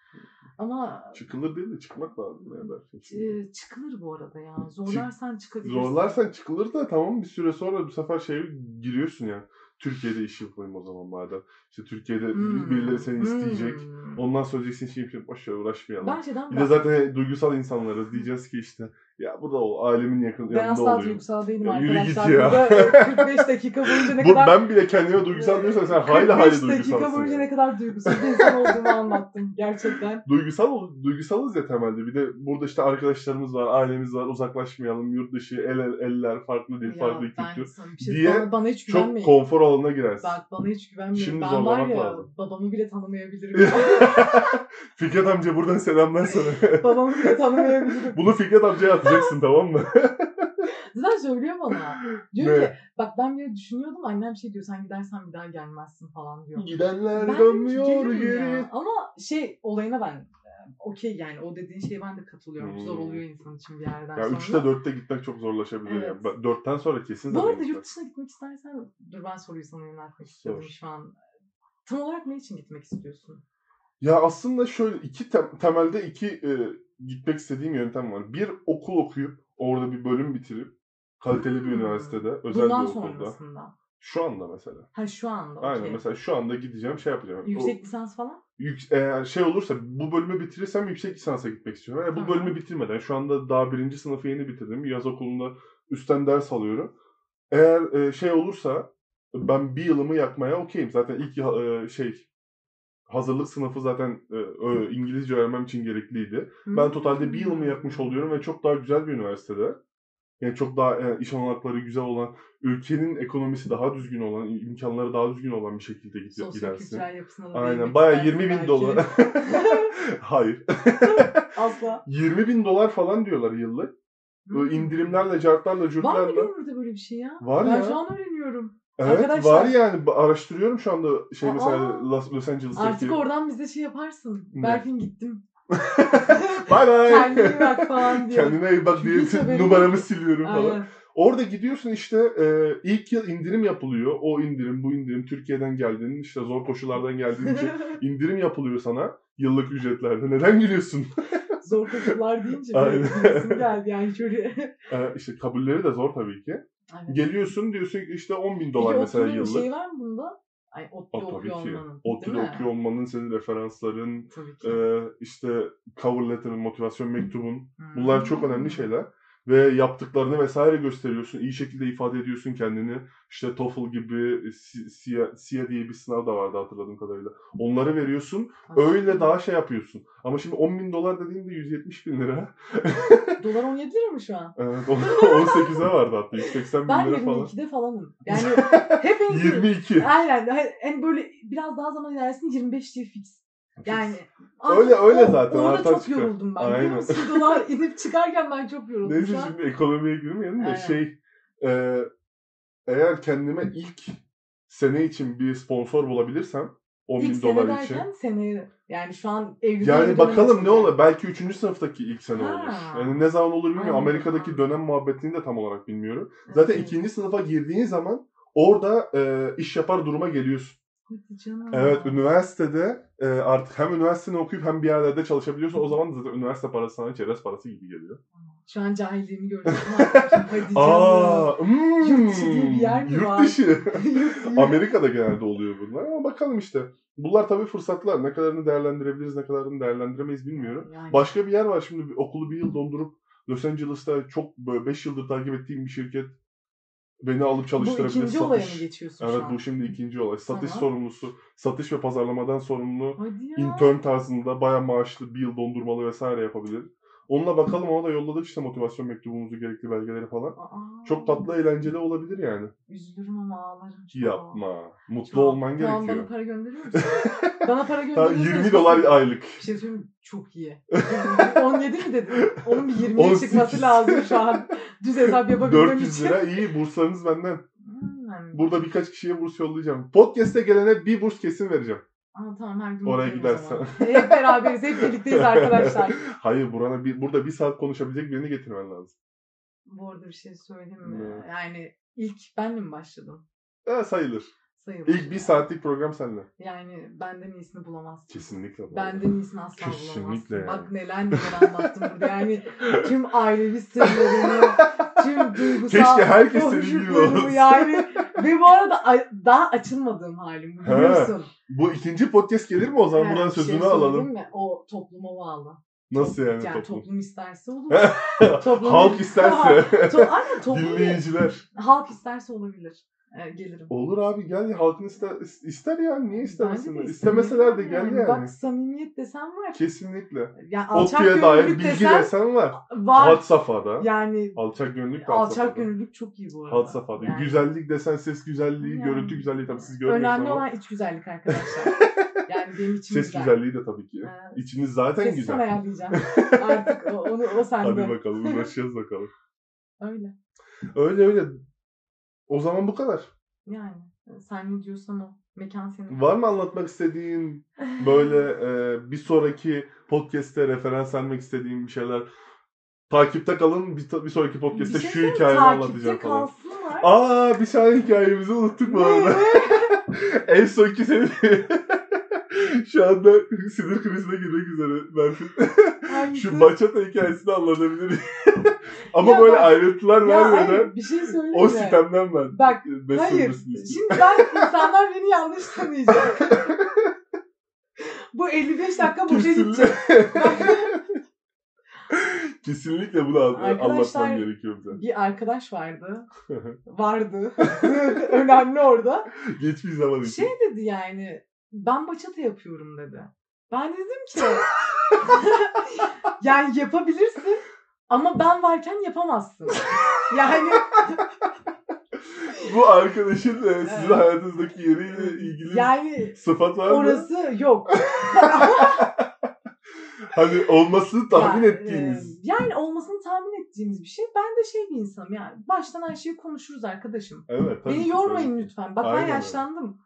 Ama Çıkılır değil de çıkmak lazım ya belki. e, çıkılır bu arada ya. Zorlarsan çıkabilirsin. Zorlarsan çıkılır da tamam bir süre sonra bu sefer şeye giriyorsun ya. Türkiye'de iş yapayım o zaman madem. İşte Türkiye'de Hmm, birileri seni isteyecek. hmm. Ondan sonra diyeceksin şimdi boş ver uğraşmayalım. Ben şeyden Bir de zaten duygusal insanlarız. Diyeceğiz ki işte ya burada ol, ailemin yakın Ben yanında asla olayım. duygusal değilim Ya yürü git arkadaşlar. ya. Burada e, 45 dakika boyunca ne Bu, kadar... ben bile kendime duygusal diyorsan sen hayli hayli 45 dakika duygusalsın. boyunca ne kadar duygusal bir insan olduğumu anlattım gerçekten. Duygusal duygusalız ya temelde. Bir de burada işte arkadaşlarımız var, ailemiz var. Uzaklaşmayalım. Yurt dışı el, el- eller farklı dil, farklı ben kültür. şey diye bana, bana hiç Çok güvenmeyin. konfor alanına girersin. Bak bana hiç güvenmeyin. Şimdi ben var ya lazım. babamı bile tanımayabilirim. (laughs) Fikret amca buradan selamlar sana. babamı bile tanımayabilirim. Bunu Fikret amcaya atacaksın tamam mı? (laughs) Zaten söylüyor bana. Diyor Ne? ki bak ben bile düşünüyordum annem şey diyor sen gidersen bir daha gelmezsin falan diyor. Gidenler Ben dönmüyor gelirim geri. Ama şey olayına ben okey yani o dediğin şeye ben de katılıyorum. Hmm. Zor oluyor insan için bir yerden Ya sonra. 3'te 4'te gitmek çok zorlaşabilir. Evet. Yani. 4'ten sonra kesin Bu arada yurt dışına gitmek istersen dur ben soruyu sana yöneltmek istedim şu an. Tam olarak ne için gitmek istiyorsun? Ya aslında şöyle iki tem- temelde iki e, gitmek istediğim yöntem var. Bir okul okuyup orada bir bölüm bitirip kaliteli bir Hmm. üniversitede, özel Bundan bir okulda. sonrasında. Şu anda mesela. Ha şu anda Aynen okey. mesela şu anda gideceğim şey yapacağım. Yüksek O- lisans falan? yük- eğer şey olursa bu bölümü bitirirsem yüksek lisansa gitmek istiyorum. Yani bu bölümü bitirmeden şu anda daha birinci sınıfı yeni bitirdim. Yaz okulunda üstten ders alıyorum. Eğer e, şey olursa ben bir yılımı yakmaya okeyim. Zaten ilk e, şey hazırlık sınıfı zaten e, İngilizce öğrenmem için gerekliydi. Ben totalde bir yılımı yakmış Hmm. oluyorum ve çok daha güzel bir üniversitede. Yani çok daha e, iş olanakları güzel olan, ülkenin ekonomisi daha düzgün olan, imkanları daha düzgün olan bir şekilde gid- gidersin. Sosyo-kültürel yapısına da Aynen. istersin 20 bin belki. dolar. (laughs) Hayır. Asla. 20 bin dolar falan diyorlar yıllık. Böyle indirimlerle, cartlarla, Var mı görünürde böyle bir şey ya? Var ben ya. şu an öğreniyorum. Evet Arkadaşlar- var yani. Araştırıyorum şu anda şey Aa. mesela Los, Los Angeles'taki. Artık oradan bize şey yaparsın. Ne? Berfin gittim. (laughs) Bye bye. Kendine iyi bak falan diyor. Kendine iyi bak diye numaramı siliyorum falan. Aynen. Orada gidiyorsun işte e, ilk yıl indirim yapılıyor. O indirim, bu indirim Türkiye'den geldiğin işte zor koşullardan geldiğin için (laughs) indirim yapılıyor sana yıllık ücretlerde. Neden gülüyorsun? (laughs) Zor koşullar deyince Aynen. geldi yani şöyle. e, işte kabulleri de zor tabii ki. Aynen. Geliyorsun diyorsun ki işte 10 bin Peki dolar mesela ODTÜ'nün yıllık. şey var mı bunda? Ay ODTÜ O tabii ki. mi? okuyor olmanın senin referansların, e, işte cover letter'ın, motivasyon mektubun. Hmm. Bunlar çok önemli şeyler. Ve yaptıklarını vesaire gösteriyorsun. iyi şekilde ifade ediyorsun kendini. İşte TOEFL gibi SIA, diye bir sınav da vardı hatırladığım kadarıyla. Onları veriyorsun. Öyle daha şey yapıyorsun. Ama şimdi 10 bin dolar dediğimde 170 bin lira. (laughs) Dolar 17 lira mı şu an? Evet, 18'e (laughs) vardı hatta. 180 bin Ben lira falan. 22'de falanım. Yani (laughs) hep en 22. Aynen. Hani böyle biraz daha zaman ilerlesin 25 diye fix. Yani Öyle- öyle zaten, Orada çok çıkar. yoruldum ben. Aynen. Biliyor musun? Dolar inip çıkarken ben çok yoruldum. Neyse Şu şimdi ekonomiye girmeyelim de Aynen. şey e, eğer kendime ilk sene için bir sponsor bulabilirsem 10 İlk bin sene dolar için. derken seneye yani şu an Eylül'de Yani bakalım ne olur. Belki 3. sınıftaki ilk sene Ha. olur. Yani ne zaman olur bilmiyorum. Anladım, Amerika'daki dönem muhabbetini de tam olarak bilmiyorum. Zaten Evet. ikinci sınıfa girdiğin zaman orada e, iş yapar duruma geliyorsun. Evet üniversitede e, artık hem üniversiteni okuyup hem bir yerlerde çalışabiliyorsun. O zaman da zaten üniversite parası sana çerez parası gibi geliyor. Şu an cahilliğimi gördüm. Hadi canım. Aa, hmm, Yurt dışı diye bir yer mi yurt var? (laughs) dışı. Amerika'da genelde oluyor bunlar ama bakalım işte. Bunlar tabii fırsatlar. Ne kadarını değerlendirebiliriz, ne kadarını değerlendiremeyiz bilmiyorum. Yani. Başka bir yer var şimdi okulu bir yıl dondurup Los Angeles'ta çok böyle 5 yıldır takip ettiğim bir şirket beni alıp Bu çalıştırabilir. ikinci satış. olaya mı geçiyorsun Evet şu an? bu şimdi ikinci olay. Satış Tamam. sorumlusu, satış ve pazarlamadan sorumlu, intern tarzında bayağı maaşlı bir yıl dondurmalı vesaire yapabilir. Onunla bakalım ona da yolladık işte motivasyon mektubumuzu, gerekli belgeleri falan. Aa, Çok tatlı, eğlenceli olabilir yani. Üzülürüm ama ağlarım. çok. Yapma. Mutlu Çok. olman Tamam, gerekiyor. bana para gönderiyor (laughs) musun? bana para Ha, gönderiyorsan 20 dolar aylık. Bir şey söyleyeyim mi? Çok iyi. (laughs) 17 mi dedin? Onun bir 20'ye 18. çıkması lazım şu an. Düz hesap (laughs) yapabilmem 400 için. lira iyi burslarınız benden. Hmm. Burada birkaç kişiye burs yollayacağım. Podcast'e gelene bir burs kesin vereceğim. Aa, tamam her gün Oraya gidersen. (laughs) Hep beraberiz, hep birlikteyiz arkadaşlar. (laughs) Hayır burana bir, burada bir saat konuşabilecek birini getirmen lazım. Bu arada bir şey söyleyeyim mi? Ne? Yani ilk benle mi başladım? E, sayılır. Sayılır. İlk bir saatlik program seninle. Yani benden iyisini bulamazsın. Kesinlikle. bu. Benden iyisini asla Kesinlikle bulamazsın. yani. Bak neler neler anlattım burada. Yani tüm ailevi sırlarını, tüm (laughs) duygusal Keşke herkes senin gibi olsa. Yani ve bu arada daha açılmadığım halim bu Ha, biliyorsun. Bu ikinci podcast gelir mi o zaman? Yani Buradan şey sözünü söyleyeyim alalım. Mi? O topluma bağlı. Nasıl yani, Yani toplum? toplum isterse olur. toplum... (laughs) Halk isterse. to aynen toplum Dinleyiciler. Halk isterse olabilir. Ee, gelirim. Olur abi gel halkın ister, ister yani niye istemesinler? de İstemeseler de gel yani. Bak samimiyet desem var. Kesinlikle. Yani alçak ODTÜ'ye dair bilgi desem desen var. var. Had safhada. Yani Alçak gönüllülük de alçak safhada. gönüllülük çok iyi bu arada. Had safhada. Yani Güzellik desen ses güzelliği, Yani. görüntü güzelliği tabii siz görmüyorsunuz Önemli ama. olan iç güzellik arkadaşlar. (laughs) yani benim içim Ses güzel. güzelliği de tabii ki. Evet. İçiniz zaten Sesi sen güzel. ayarlayacaksın. (laughs) Artık o, onu, o sende. Hadi bakalım uğraşacağız bakalım. Öyle. Öyle öyle. O zaman bu kadar. Yani Sen ne diyorsan o. Mekan senin. Var mı anlatmak istediğin böyle (laughs) e, bir sonraki podcast'te referans vermek istediğin bir şeyler? Takipte kalın. Bir, bir sonraki podcast'te Bir şey şu takipte anlatacağım falan. kalsınlar. Aa bir saniye hikayemizi unuttuk bu arada. (laughs) en sonki seni (laughs) şu anda sinir krizine girmek üzere. Hangisi? Şu bachata hikayesini anlatabilir miyim? Ama Ya böyle bak- ayrıntılar Ya vermeden bir şey söyleyeyim o sistemden ben Bak, Hayır. Şimdi ben insanlar beni yanlış tanıyacak. Bu 55 dakika boşa gidecek. (laughs) kesinlikle bunu anlatmam gerekiyor bize. Bir arkadaş vardı. Vardı. (laughs) Önemli orada. Geçmiş zaman için. Şey dedi yani ben bachata yapıyorum dedi. Ben dedim ki (laughs) yani yapabilirsin ama ben varken yapamazsın. (laughs) Yani Bu arkadaşın e, sizin Evet. hayatınızdaki yeriyle ilgili yani sıfat var mı? orası yok. (laughs) Hani olmasını tahmin Yani, ettiğiniz. e, yani olmasını tahmin ettiğimiz bir şey. Ben de şey bir insanım yani. Baştan her şeyi konuşuruz arkadaşım. Evet. tabii Beni ki, yormayın tabii ki. lütfen. Bak Aynen ben yaşlandım.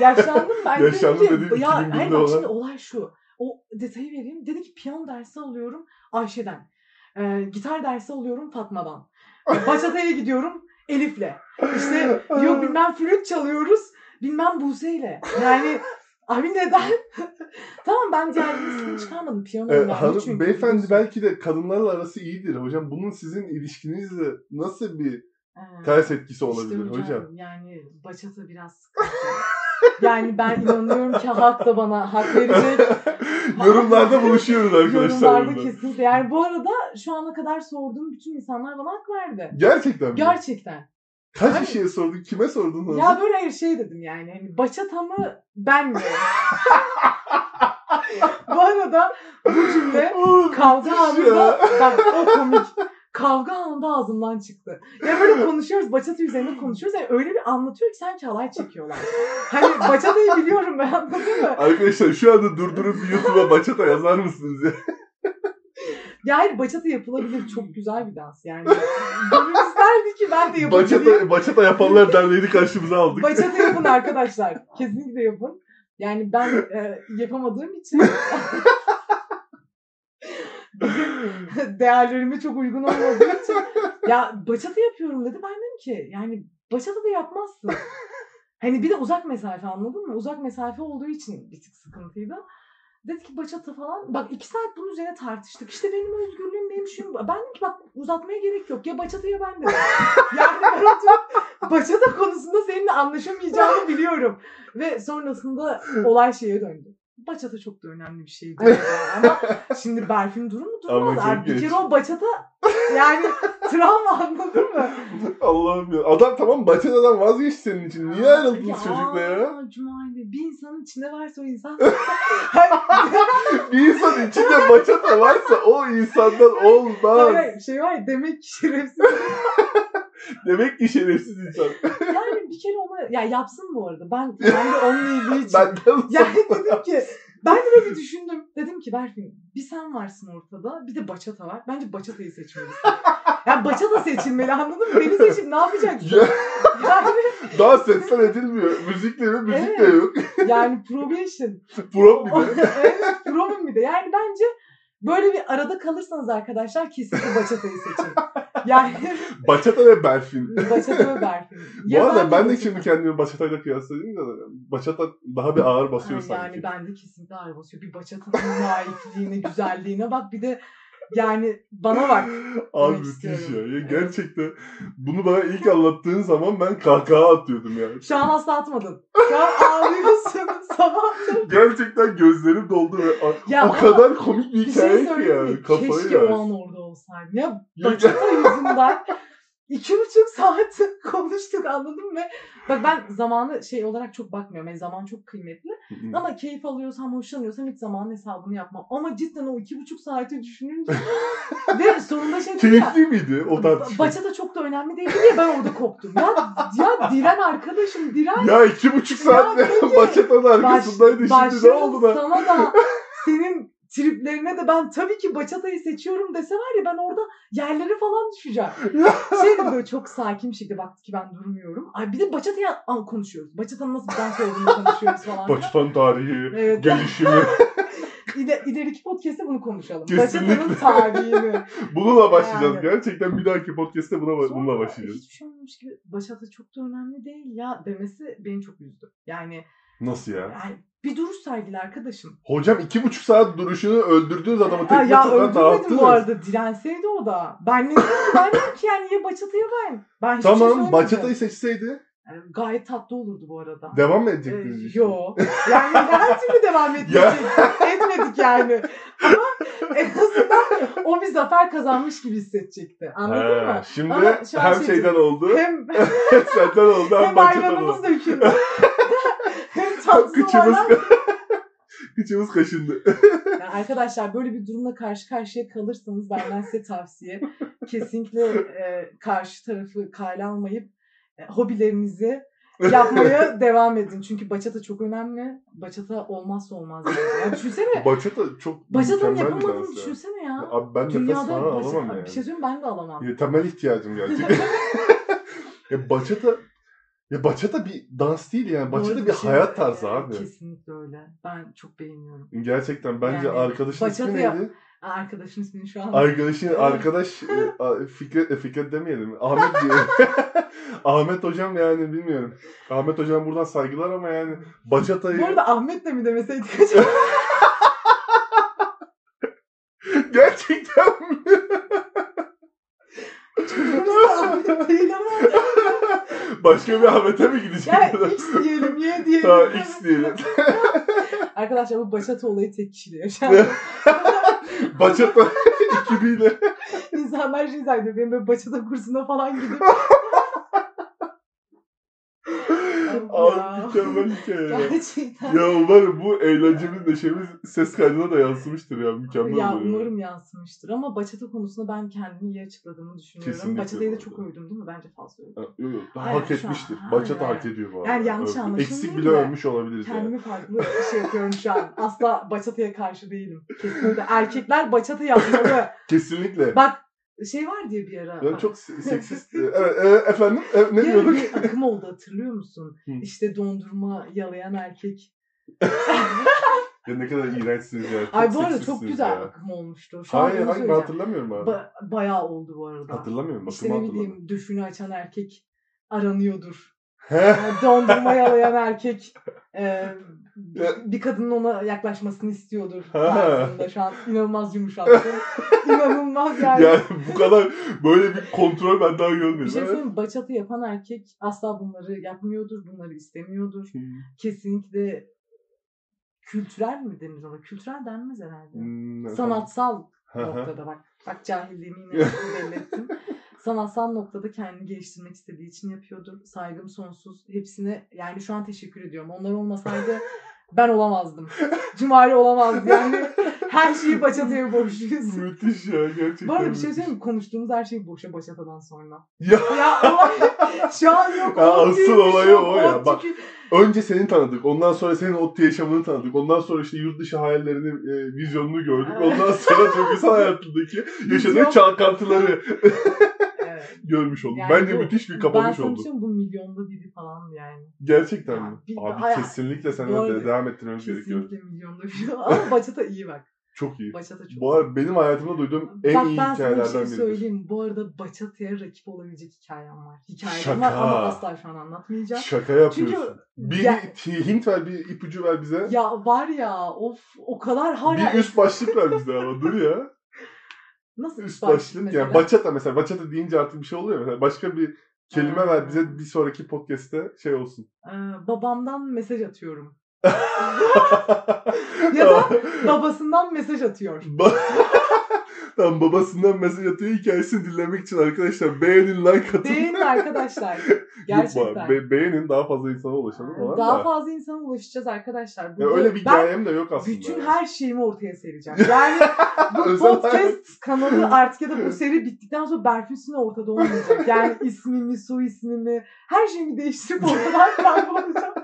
yaşlandım ben. (laughs) dedim Yaşlandım ki, dediğin ya, 2001'de hayır bak olan- şimdi olay şu. O detayı vereyim. Dedi ki piyano dersi alıyorum Ayşe'den. Ee, gitar dersi alıyorum Fatma'dan. (laughs) Bachata'ya gidiyorum Elif'le. İşte yok bilmem flüt çalıyoruz bilmem Buse'yle. Yani (laughs) abi neden? (laughs) tamam ben diğer (clears throat) çıkarmadım. Piyano Ee, hanım, çünkü. beyefendi biliyorsun. belki de kadınlarla arası iyidir hocam. Bunun sizin ilişkinizle nasıl bir Ee, ters etkisi işte olabilir hocam? Yani bachata biraz yani ben inanıyorum ki halk da bana hak verecek. Yorumlarda buluşuyoruz arkadaşlar. Yorumlarda burada. kesinlikle. Yani bu arada şu ana kadar sorduğum bütün insanlar bana hak verdi. Gerçekten mi? Gerçekten. Kaç Hayır. kişiye sordun? Kime sordun? Ya böyle hayır şey dedim yani. Hani bachata mı ben mi? (laughs) bu arada bu cümle kavga anında bak o komik. Kavga anında ağzımdan çıktı. Ya böyle konuşuyoruz, bachata üzerine konuşuyoruz. Yani öyle bir anlatıyor ki sanki halay çekiyorlar. Hani bachata'yı biliyorum ben anladın mı? Arkadaşlar şu anda durdurup YouTube'a bachata yazar mısınız ya? Ya hayır bachata yapılabilir. Çok güzel bir dans yani. Gönül isterdi ki ben de yapabileyim. Bachata, bachata yapanlar derneğini karşımıza aldık. Bachata yapın arkadaşlar. Kesinlikle yapın. Yani ben e, yapamadığım için (laughs) (laughs) değerlerime çok uygun olmadığı için ya bachata yapıyorum dedi. Ben dedim ki yani bachata da yapmazsın. Hani bir de uzak mesafe anladın mı? Uzak mesafe olduğu için bir tık sıkıntıydı. Dedi ki bachata falan. Bak iki saat bunun üzerine tartıştık. İşte benim özgürlüğüm benim şuyum. Ben dedim ki bak uzatmaya gerek yok. Ya bachata ya ben dedim. yani ben oturup bachata konusunda seninle anlaşamayacağımı biliyorum. Ve sonrasında olay şeye döndü. Bachata çok da önemli bir şey değil. Ama şimdi Berfin durur mu Ama durmaz. çok Abi bir kere o bachata yani (laughs) travma anladın mı? Allah'ım ya. Adam tamam bachatadan vazgeçti senin için. Niye ayrıldınız çocukla ya? Aa, Cumali bir insanın içinde varsa o insan. (laughs) (laughs) Bir insan içinde bachata varsa o insandan olmaz. Hayır, şey var ya demek ki şerefsiz. Demek ki şerefsiz insan. Yani bir kere onu ya yapsın bu arada. Ben (laughs) ben de onun iyiliği için. Benden Yani dedim ki ben de böyle bir düşündüm. Dedim ki Berfin bir sen varsın ortada bir de bachata var. Bence bachata'yı seçmelisin. (laughs) Yani bachata seçilmeli anladın mı? Beni seçip ne yapacaksın? Ya, (laughs) Yani, daha sesler edilmiyor. Müzik de yok, müzik de Evet. yok. yani probation. Prop bir de. evet probum bir de. Yani bence böyle bir arada kalırsanız arkadaşlar kesinlikle bachata'yı seçin. Yani (laughs) Bachata ve Berfin. bachata ve Berfin. Bu arada ben de bachata. şimdi kendimi bachatayla kıyaslayayım da bachata daha bir ağır basıyor Ha, sanki. Yani bende kesinlikle ağır basıyor. Bir bachata'nın naifliğine, güzelliğine bak. Bir de yani bana bak. (laughs) Abi müthiş ya. ya. Gerçekten bunu bana ilk anlattığın zaman ben kahkaha atıyordum ya. Şu an asla atmadın. Şu an ağlıyorsun. (laughs) Sabah. Gerçekten gözlerim doldu ve Ya o kadar komik bir şey hikaye ki söyleyeyim mi? ya. Kafayı Keşke yer. o an orada olsaydım. Ya bachata yüzünden iki buçuk saat (laughs) konuştuk anladın mı? Bak ben zamanı şey olarak çok bakmıyorum. Yani zaman çok kıymetli. Ama keyif alıyorsam, hoşlanıyorsam hiç zamanın hesabını yapmam. Ama cidden o iki buçuk saati düşününce (laughs) ve sonunda şey dedi ya. Keyifli miydi o tartışma? Bachata çok da önemli değil diye ben orada koptum. Ya, ya diren arkadaşım diren. Ya iki buçuk saatte peki. (laughs) Bachata'nın arkasındaydı Baş- şimdi ne oldu da? Sana da senin triplerine de ben tabii ki bachatayı seçiyorum dese var ya ben orada yerlere falan düşeceğim. (laughs) şey dedi böyle çok sakin bir şekilde baktı ki ben durmuyorum. Ay bir de bachatayı al- konuşuyoruz. Bachata'nın nasıl bir dans olduğunu konuşuyoruz falan. Bachatan tarihi, Evet. gelişimi. (laughs) İde, ileriki podcast'te bunu konuşalım. Kesinlikle. Bachata'nın tarihini. Bununla başlayacağız. Yani. Gerçekten bir dahaki podcast'te buna, Sonra bununla başlayacağız. Hiçbir şey olmamış gibi bachata çok da önemli değil ya demesi beni çok üzdü. Yani, Nasıl ya? yani bir duruş arkadaşım. Hocam iki buçuk saat duruşunu öldürdüğünüz adamı tekme ya öldürmedim dağıttınız. bu arada. Direnseydi o da. Ben ne ben dedim ki yani ya bachata'ya ben. Ben şey Tamam söylemedim. bachatayı seçseydi Yani gayet tatlı olurdu bu arada. devam mı Ee, edecektiniz? işte? yo. Yani her türlü devam. (laughs) Ya. Etmedik yani. Ama en azından o bir zafer kazanmış gibi hissedecekti. Anladın Ha, mı? Şimdi Ama hem şey şeyden oldu, (laughs) Hem, senden oldu hem (laughs) hem ayranımız oldu. döküldü. Hem tatlı Kıçımız, kıçımız kaşındı. Yani arkadaşlar böyle bir durumla karşı karşıya kalırsanız benden size tavsiye. Kesinlikle e, karşı tarafı kale almayıp e, hobilerinizi yapmaya (laughs) devam edin. Çünkü bachata çok önemli. Bachata olmazsa olmaz. Yani. Ya düşünsene. Bachata çok Bachata'nın yapamadığını dans ya. düşünsene ya. Abi ben nefes Dünyada falan bachata- alamam yani. Bir şey söyleyeyim ben de alamam. Ya, temel ihtiyacım gerçekten. (laughs) ya bachata ya bachata bir dans değil yani. Bachata bir şey- hayat tarzı abi. Kesinlikle öyle. Ben çok beğeniyorum. Gerçekten bence Yani arkadaşın ismi bachata yap- neydi? Aa, Arkadaşın ismini şu an... Arkadaşın arkadaş e, a- Fikret e, Fikret demeyelim. Ahmet diyelim. (laughs) Ahmet hocam yani bilmiyorum. Ahmet hocam buradan saygılar ama yani bachatayı Bu arada Ahmet de mi demeseydik acaba? (laughs) gerçekten? Çocuğumuz da Ahmet değil ama. (laughs) Başka bir Ahmet'e mi gidecek? Ya X diyelim, Y diyelim. Tamam X diyelim. (laughs) Arkadaşlar bu bachata olayı tek kişide yaşandı. (laughs) Bachata (laughs) ekibiyle. İnsanlar şey zannediyor. Benim böyle bachata kursuna falan gidip. Abi mükemmel hikaye ya. Gerçekten. Ya umarım bu eğlencemiz neşemiz ses kaydına da yansımıştır ya. Mükemmel Ya oluyor. umarım yansımıştır ama bachata konusunda ben kendimi iyi açıkladığımı düşünüyorum. Kesinlikle Bachata'yı da çok övdüm değil mi? Bence fazla övdüm. Ha, Yok yok. Hak etmiştir. aynen, Bachata hak ediyor bu arada. Yani yanlış Övdüm. anlaşılmayın Eksik bile övmüş olabiliriz yani. Kendimi farklı bir şey yapıyorum şu an. Asla bachata'ya karşı değilim. Kesinlikle. Erkekler bachata yapmalı. (laughs) Kesinlikle. Bak şey var diye bir ara. Yani çok se- seksist. (laughs) evet, e, efendim e, ne ara diyorduk? bir akım oldu hatırlıyor musun? Hı. İşte dondurma yalayan erkek. (laughs) Ya ne kadar iğrençsiniz ya. Çok Ay bu arada çok güzel ya. akım olmuştu. Şu Hayır hayır ben hatırlamıyorum abi. Ba- bayağı oldu bu arada. Hatırlamıyorum. İşte Bakımı ne hatırlamıyorum. bileyim döşünü açan erkek aranıyordur. Yani dondurma yalayan erkek e, bir kadının ona yaklaşmasını istiyordur. Ha. tarzında. Şu an inanılmaz yumuşattım. (laughs) inanılmaz yani. Yani bu kadar böyle bir kontrol ben daha görmedim. Bir şey söyleyeyim? Bachata yapan erkek asla bunları yapmıyordur, bunları istemiyordur. Hı. Kesinlikle kültürel mi denir ona? Kültürel denmez herhalde. Hmm. Sanatsal noktada bak. Bak cahilliğimi yine (laughs) belli ettim. Sanatsal noktada kendini geliştirmek istediği için yapıyordur. Saygım sonsuz. Hepsine yani şu an teşekkür ediyorum. Onlar olmasaydı (laughs) ben olamazdım. Cumali olamazdı yani. Her şeyi Bachata'ya borçluyuz. Müthiş ya gerçekten. Bu arada bir şey söyleyeyim mi? Konuştuğumuz her şey boşa Bachata'dan sonra. Ya Ya olay (laughs) şu an yok. Ya asıl olayı yok, o ya. Bak, çünkü- önce seni tanıdık. Ondan sonra senin ODTÜ yaşamını tanıdık. Ondan sonra işte yurt dışı hayallerini, e, vizyonunu gördük. Ondan sonra (laughs) duygusal hayatındaki yaşadığın Vizyon. çalkantıları (laughs) Evet. görmüş olduk. Yani Bence bu- müthiş bir Ben kapanış bir oldu. mi? bu milyonda biri falan yani. Gerçekten Ya mi? Abi Ay- kesinlikle arada de devam ettirmemiz gerekiyor. Kesinlikle milyonda biri. (laughs) Ama Bachata iyi bak. Çok iyi. Bachata çok Bu arada benim hayatımda duyduğum en Bak iyi ben sana bir hikayelerden şey biridir. söyleyeyim. Bu arada Bachata'ya rakip olabilecek hikayem var. Hikayem Şaka. var ama asla şu an anlatmayacağım. Şaka yapıyorsun. Çünkü bir Ya- hint ver, bir ipucu ver bize. Ya var ya of o kadar hala bir üst başlık ver bize ama dur ya. Nasıl Üst başlık mesela? yani bachata mesela bachata deyince artık bir şey oluyor mesela başka bir kelime ver bize bir sonraki podcast'te şey olsun. Ee, babamdan mesaj atıyorum. (laughs) Ya da babasından mesaj atıyor. Tamam babasından mesaj atıyor hikayesini dinlemek için arkadaşlar beğenin like atın. Beğenin arkadaşlar. (laughs) Gerçekten. be- beğenin daha fazla insana ulaşalım falan Daha da. fazla insana ulaşacağız arkadaşlar. Ya Burada öyle bir hikayem de yok aslında. bütün ya. her şeyimi ortaya sereceğim. Yani (laughs) bu podcast kanalı (laughs) artık ya da bu seri bittikten sonra Berfüs'ün ortada olmayacak. Yani ismimi, soy ismimi, her şeyimi değiştirip ortadan kaybolacağım.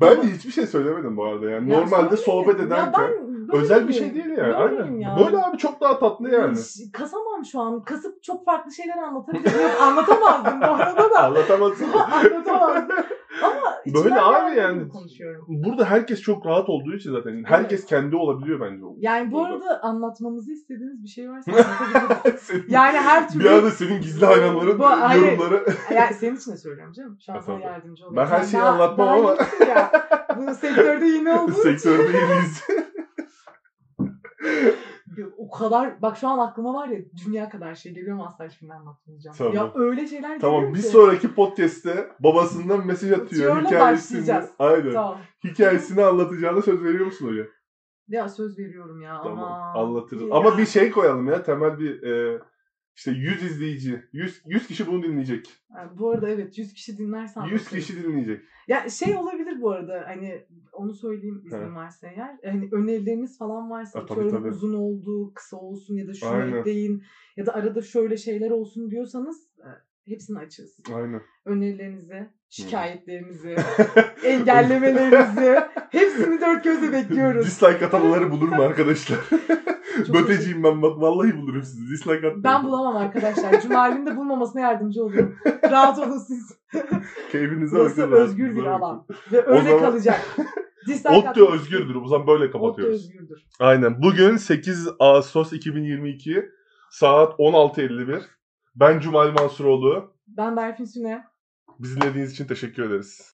Ben de hiçbir şey söylemedim bu arada yani. Ya Normalde sohbet Ya ederken ben özel bir şey değil yani. Aynen. ya. Böyle abi çok daha tatlı yani. Hiç Kasamam şu an. Kasıp çok farklı şeyler anlatabilirim. Anlatamazdım bu arada da. (laughs) Anlatamazsın. (laughs) Anlatamazdım. Ama Böyle abi yani. Burada herkes çok rahat olduğu için zaten herkes kendi olabiliyor bence. Yani bu Burada. arada anlatmamızı istediğiniz bir şey varsa. (laughs) Senin- Yani her türlü... bir anda senin gizli hayranların Bu- hayır. yorumları. Yani senin için de söylüyorum canım. Şu an sana yardımcı olayım. Ben her şeyi daha- anlatmam daha ama- yenisin Ya. Bu sektörde yeni olduğu. Sektörde yeniyiz. (laughs) O kadar bak şu an aklıma var ya dünya kadar şey geliyor ama asla hiçbirini anlatmayacağım. Tamam. Ya öyle şeyler tamam bir ki. sonraki podcast'te babasından mesaj atıyor. Hikayesini. Aynen. Tamam. Hikayesini anlatacağına söz veriyor musun hocam? Ya söz veriyorum ya Tamam ama. anlatırız. Ya. Ama bir şey koyalım ya temel bir e, işte 100 izleyici. 100, 100 kişi bunu dinleyecek. Yani bu arada evet 100 kişi dinlerse 100 anlatırız. kişi dinleyecek. Ya şey olabilir bu arada hani onu söyleyeyim izin He. varsa eğer. Hani önerileriniz falan varsa Ha, tabii, tabii. uzun oldu, kısa olsun ya da şunu Aynen. ekleyin ya da arada şöyle şeyler olsun diyorsanız e, hepsini açığız. Aynen. Önerilerinizi, şikayetlerinizi, (laughs) engellemelerinizi hepsini dört gözle bekliyoruz. Dislike atanları bulurum arkadaşlar. (laughs) Çok Böteciyim ben bak vallahi bulurum sizi. Dislike atmayın. Ben bulamam arkadaşlar. Cumali'nin de bulmamasına yardımcı olurum. Rahat olun siz. Keyfinize bakın. özgür bir alan. Ve öyle zaman- kalacak. (laughs) Atmak- özgürdür. O zaman böyle kapatıyoruz. özgürdür. Aynen. Bugün 8 Ağustos 2022 saat 16.51. Ben Cumal Mansuroğlu. Ben Berfin Süne. Bizi dinlediğiniz için teşekkür ederiz.